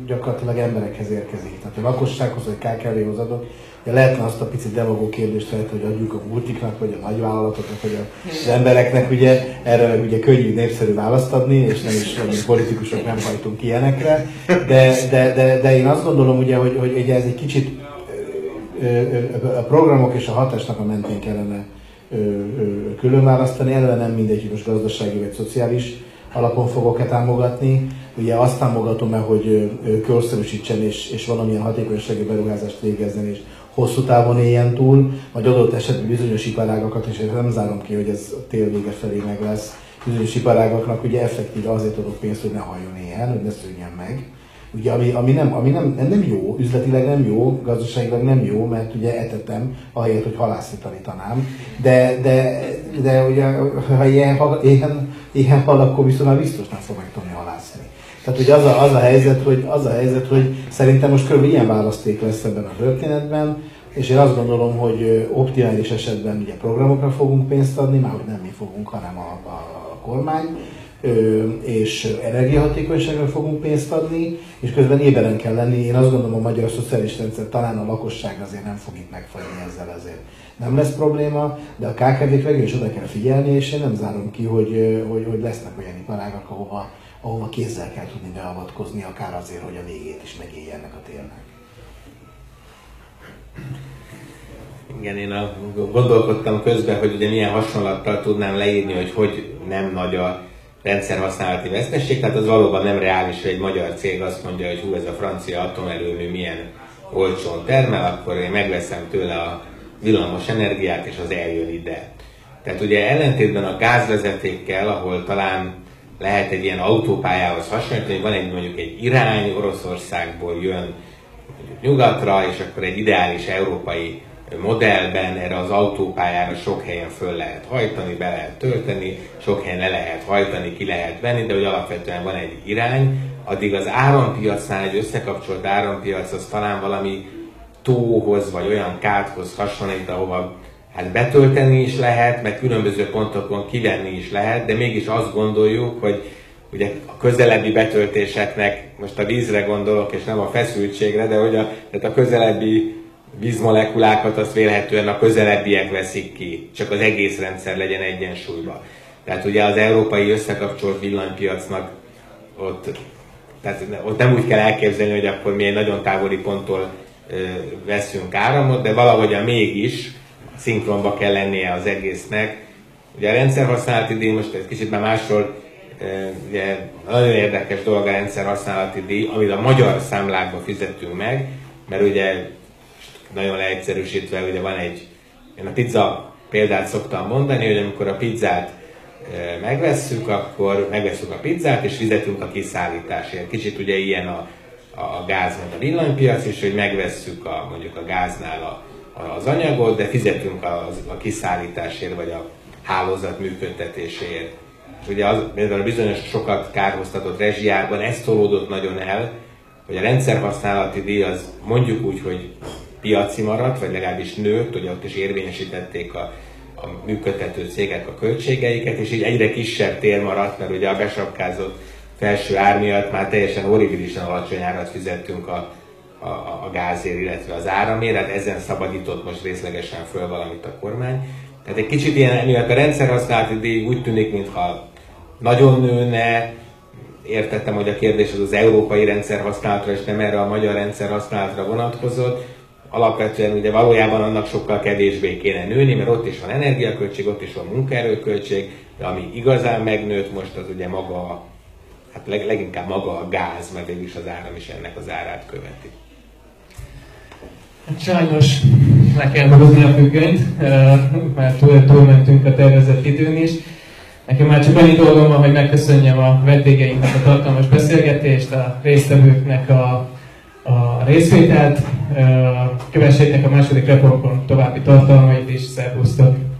gyakorlatilag emberekhez érkezik. Tehát a lakossághoz, vagy KKV-hoz adok, ugye lehetne azt a picit demagó kérdést feltenni, hogy adjuk a multiknak, vagy a nagyvállalatoknak, vagy az embereknek, ugye erre ugye könnyű, népszerű választ adni, és nem is mi politikusok nem hajtunk ilyenekre, de, de, de, de én azt gondolom ugye, hogy, hogy ugye ez egy kicsit a programok és a hatásnak a mentén kellene külön választani. Eleve nem mindegy, hogy most gazdasági vagy szociális alapon fogok-e támogatni. Ugye azt támogatom-e, hogy korszerűsítsen és, és valamilyen hatékonysági beruházást végezzen, és hosszú távon éljen túl, vagy adott esetben bizonyos iparágakat, és nem zárom ki, hogy ez a tél vége felé meg lesz, bizonyos iparágaknak ugye effektíve azért adok pénzt, hogy ne halljon éhen, hogy ne szűnjen meg ugye, ami, ami, nem, ami nem, nem jó, üzletileg nem jó, gazdaságilag nem jó, mert ugye etetem, ahelyett, hogy halászni tanítanám. De, de, de ugye, ha ilyen, ilyen, ilyen hal, akkor viszont már biztos nem fog megtanulni halászni. Tehát ugye az a, az a, helyzet, hogy, az a helyzet, hogy szerintem most kb. ilyen választék lesz ebben a történetben, és én azt gondolom, hogy optimális esetben ugye programokra fogunk pénzt adni, már hogy nem mi fogunk, hanem a, a, a kormány, és energiahatékonyságra fogunk pénzt adni, és közben éberen kell lenni. Én azt gondolom, a magyar szociális rendszer talán a lakosság azért nem fog itt megfagyni ezzel azért. Nem lesz probléma, de a KKV-k is oda kell figyelni, és én nem zárom ki, hogy, hogy, hogy lesznek olyan iparágak, ahova, ahova kézzel kell tudni beavatkozni, akár azért, hogy a végét is megélje ennek a térnek. Igen, én a, gondolkodtam közben, hogy ugye milyen hasonlattal tudnám leírni, hogy hogy nem nagy a rendszerhasználati vesztesség, tehát az valóban nem reális, hogy egy magyar cég azt mondja, hogy hú, ez a francia atomerőmű milyen olcsón termel, akkor én megveszem tőle a villamos energiát, és az eljön ide. Tehát ugye ellentétben a gázvezetékkel, ahol talán lehet egy ilyen autópályához hasonlítani, hogy van egy mondjuk egy irány, Oroszországból jön nyugatra, és akkor egy ideális európai modellben erre az autópályára sok helyen föl lehet hajtani, be lehet tölteni, sok helyen le lehet hajtani, ki lehet venni, de hogy alapvetően van egy irány, addig az árampiacnál egy összekapcsolt árampiac az talán valami tóhoz vagy olyan káthoz hasonlít, ahova hát betölteni is lehet, meg különböző pontokon kivenni is lehet, de mégis azt gondoljuk, hogy ugye a közelebbi betöltéseknek, most a vízre gondolok, és nem a feszültségre, de hogy a, tehát a közelebbi vízmolekulákat azt vélhetően a közelebbiek veszik ki, csak az egész rendszer legyen egyensúlyban. Tehát ugye az európai összekapcsolt villanypiacnak ott, tehát ott nem úgy kell elképzelni, hogy akkor mi egy nagyon távoli ponttól ö, veszünk áramot, de valahogyan mégis szinkronba kell lennie az egésznek. Ugye a rendszerhasználati díj, most egy kicsit már másról, ugye nagyon érdekes dolog a rendszerhasználati díj, amit a magyar számlákba fizetünk meg, mert ugye nagyon leegyszerűsítve, ugye van egy, én a pizza példát szoktam mondani, hogy amikor a pizzát e, megvesszük, akkor megvesszük a pizzát, és fizetünk a kiszállításért. Kicsit ugye ilyen a, a gáz, meg a villanypiac is, hogy megvesszük a, mondjuk a gáznál a, az anyagot, de fizetünk a, a kiszállításért, vagy a hálózat működtetéséért. És ugye az, például a bizonyos sokat kárhoztatott rezsiárban ez tolódott nagyon el, hogy a rendszerhasználati díj az mondjuk úgy, hogy piaci maradt, vagy legalábbis nőtt, ugye ott is érvényesítették a, a működtető cégek a költségeiket, és így egyre kisebb tér maradt, mert ugye a besapkázott felső ár miatt már teljesen horribilisen alacsony árat fizettünk a, a, a gázért, illetve az áramért, hát ezen szabadított most részlegesen föl valamit a kormány. Tehát egy kicsit ilyen, miatt a rendszerhasználati díj úgy tűnik, mintha nagyon nőne, értettem, hogy a kérdés az az európai rendszer használatra, és nem erre a magyar rendszer használatra vonatkozott alapvetően ugye valójában annak sokkal kevésbé kéne nőni, mert ott is van energiaköltség, ott is van munkaerőköltség, de ami igazán megnőtt most az ugye maga, hát leg, leginkább maga a gáz, mert végül is az áram is ennek az árát követi. Hát sajnos le kell hozni a függönyt, mert túl, túlmentünk a tervezett időn is. Nekem már csak annyi dolgom van, hogy megköszönjem a vendégeinknek a tartalmas beszélgetést, a résztvevőknek a, a részvételt, kövessétek a második reformkon további tartalmait is, szervusztok!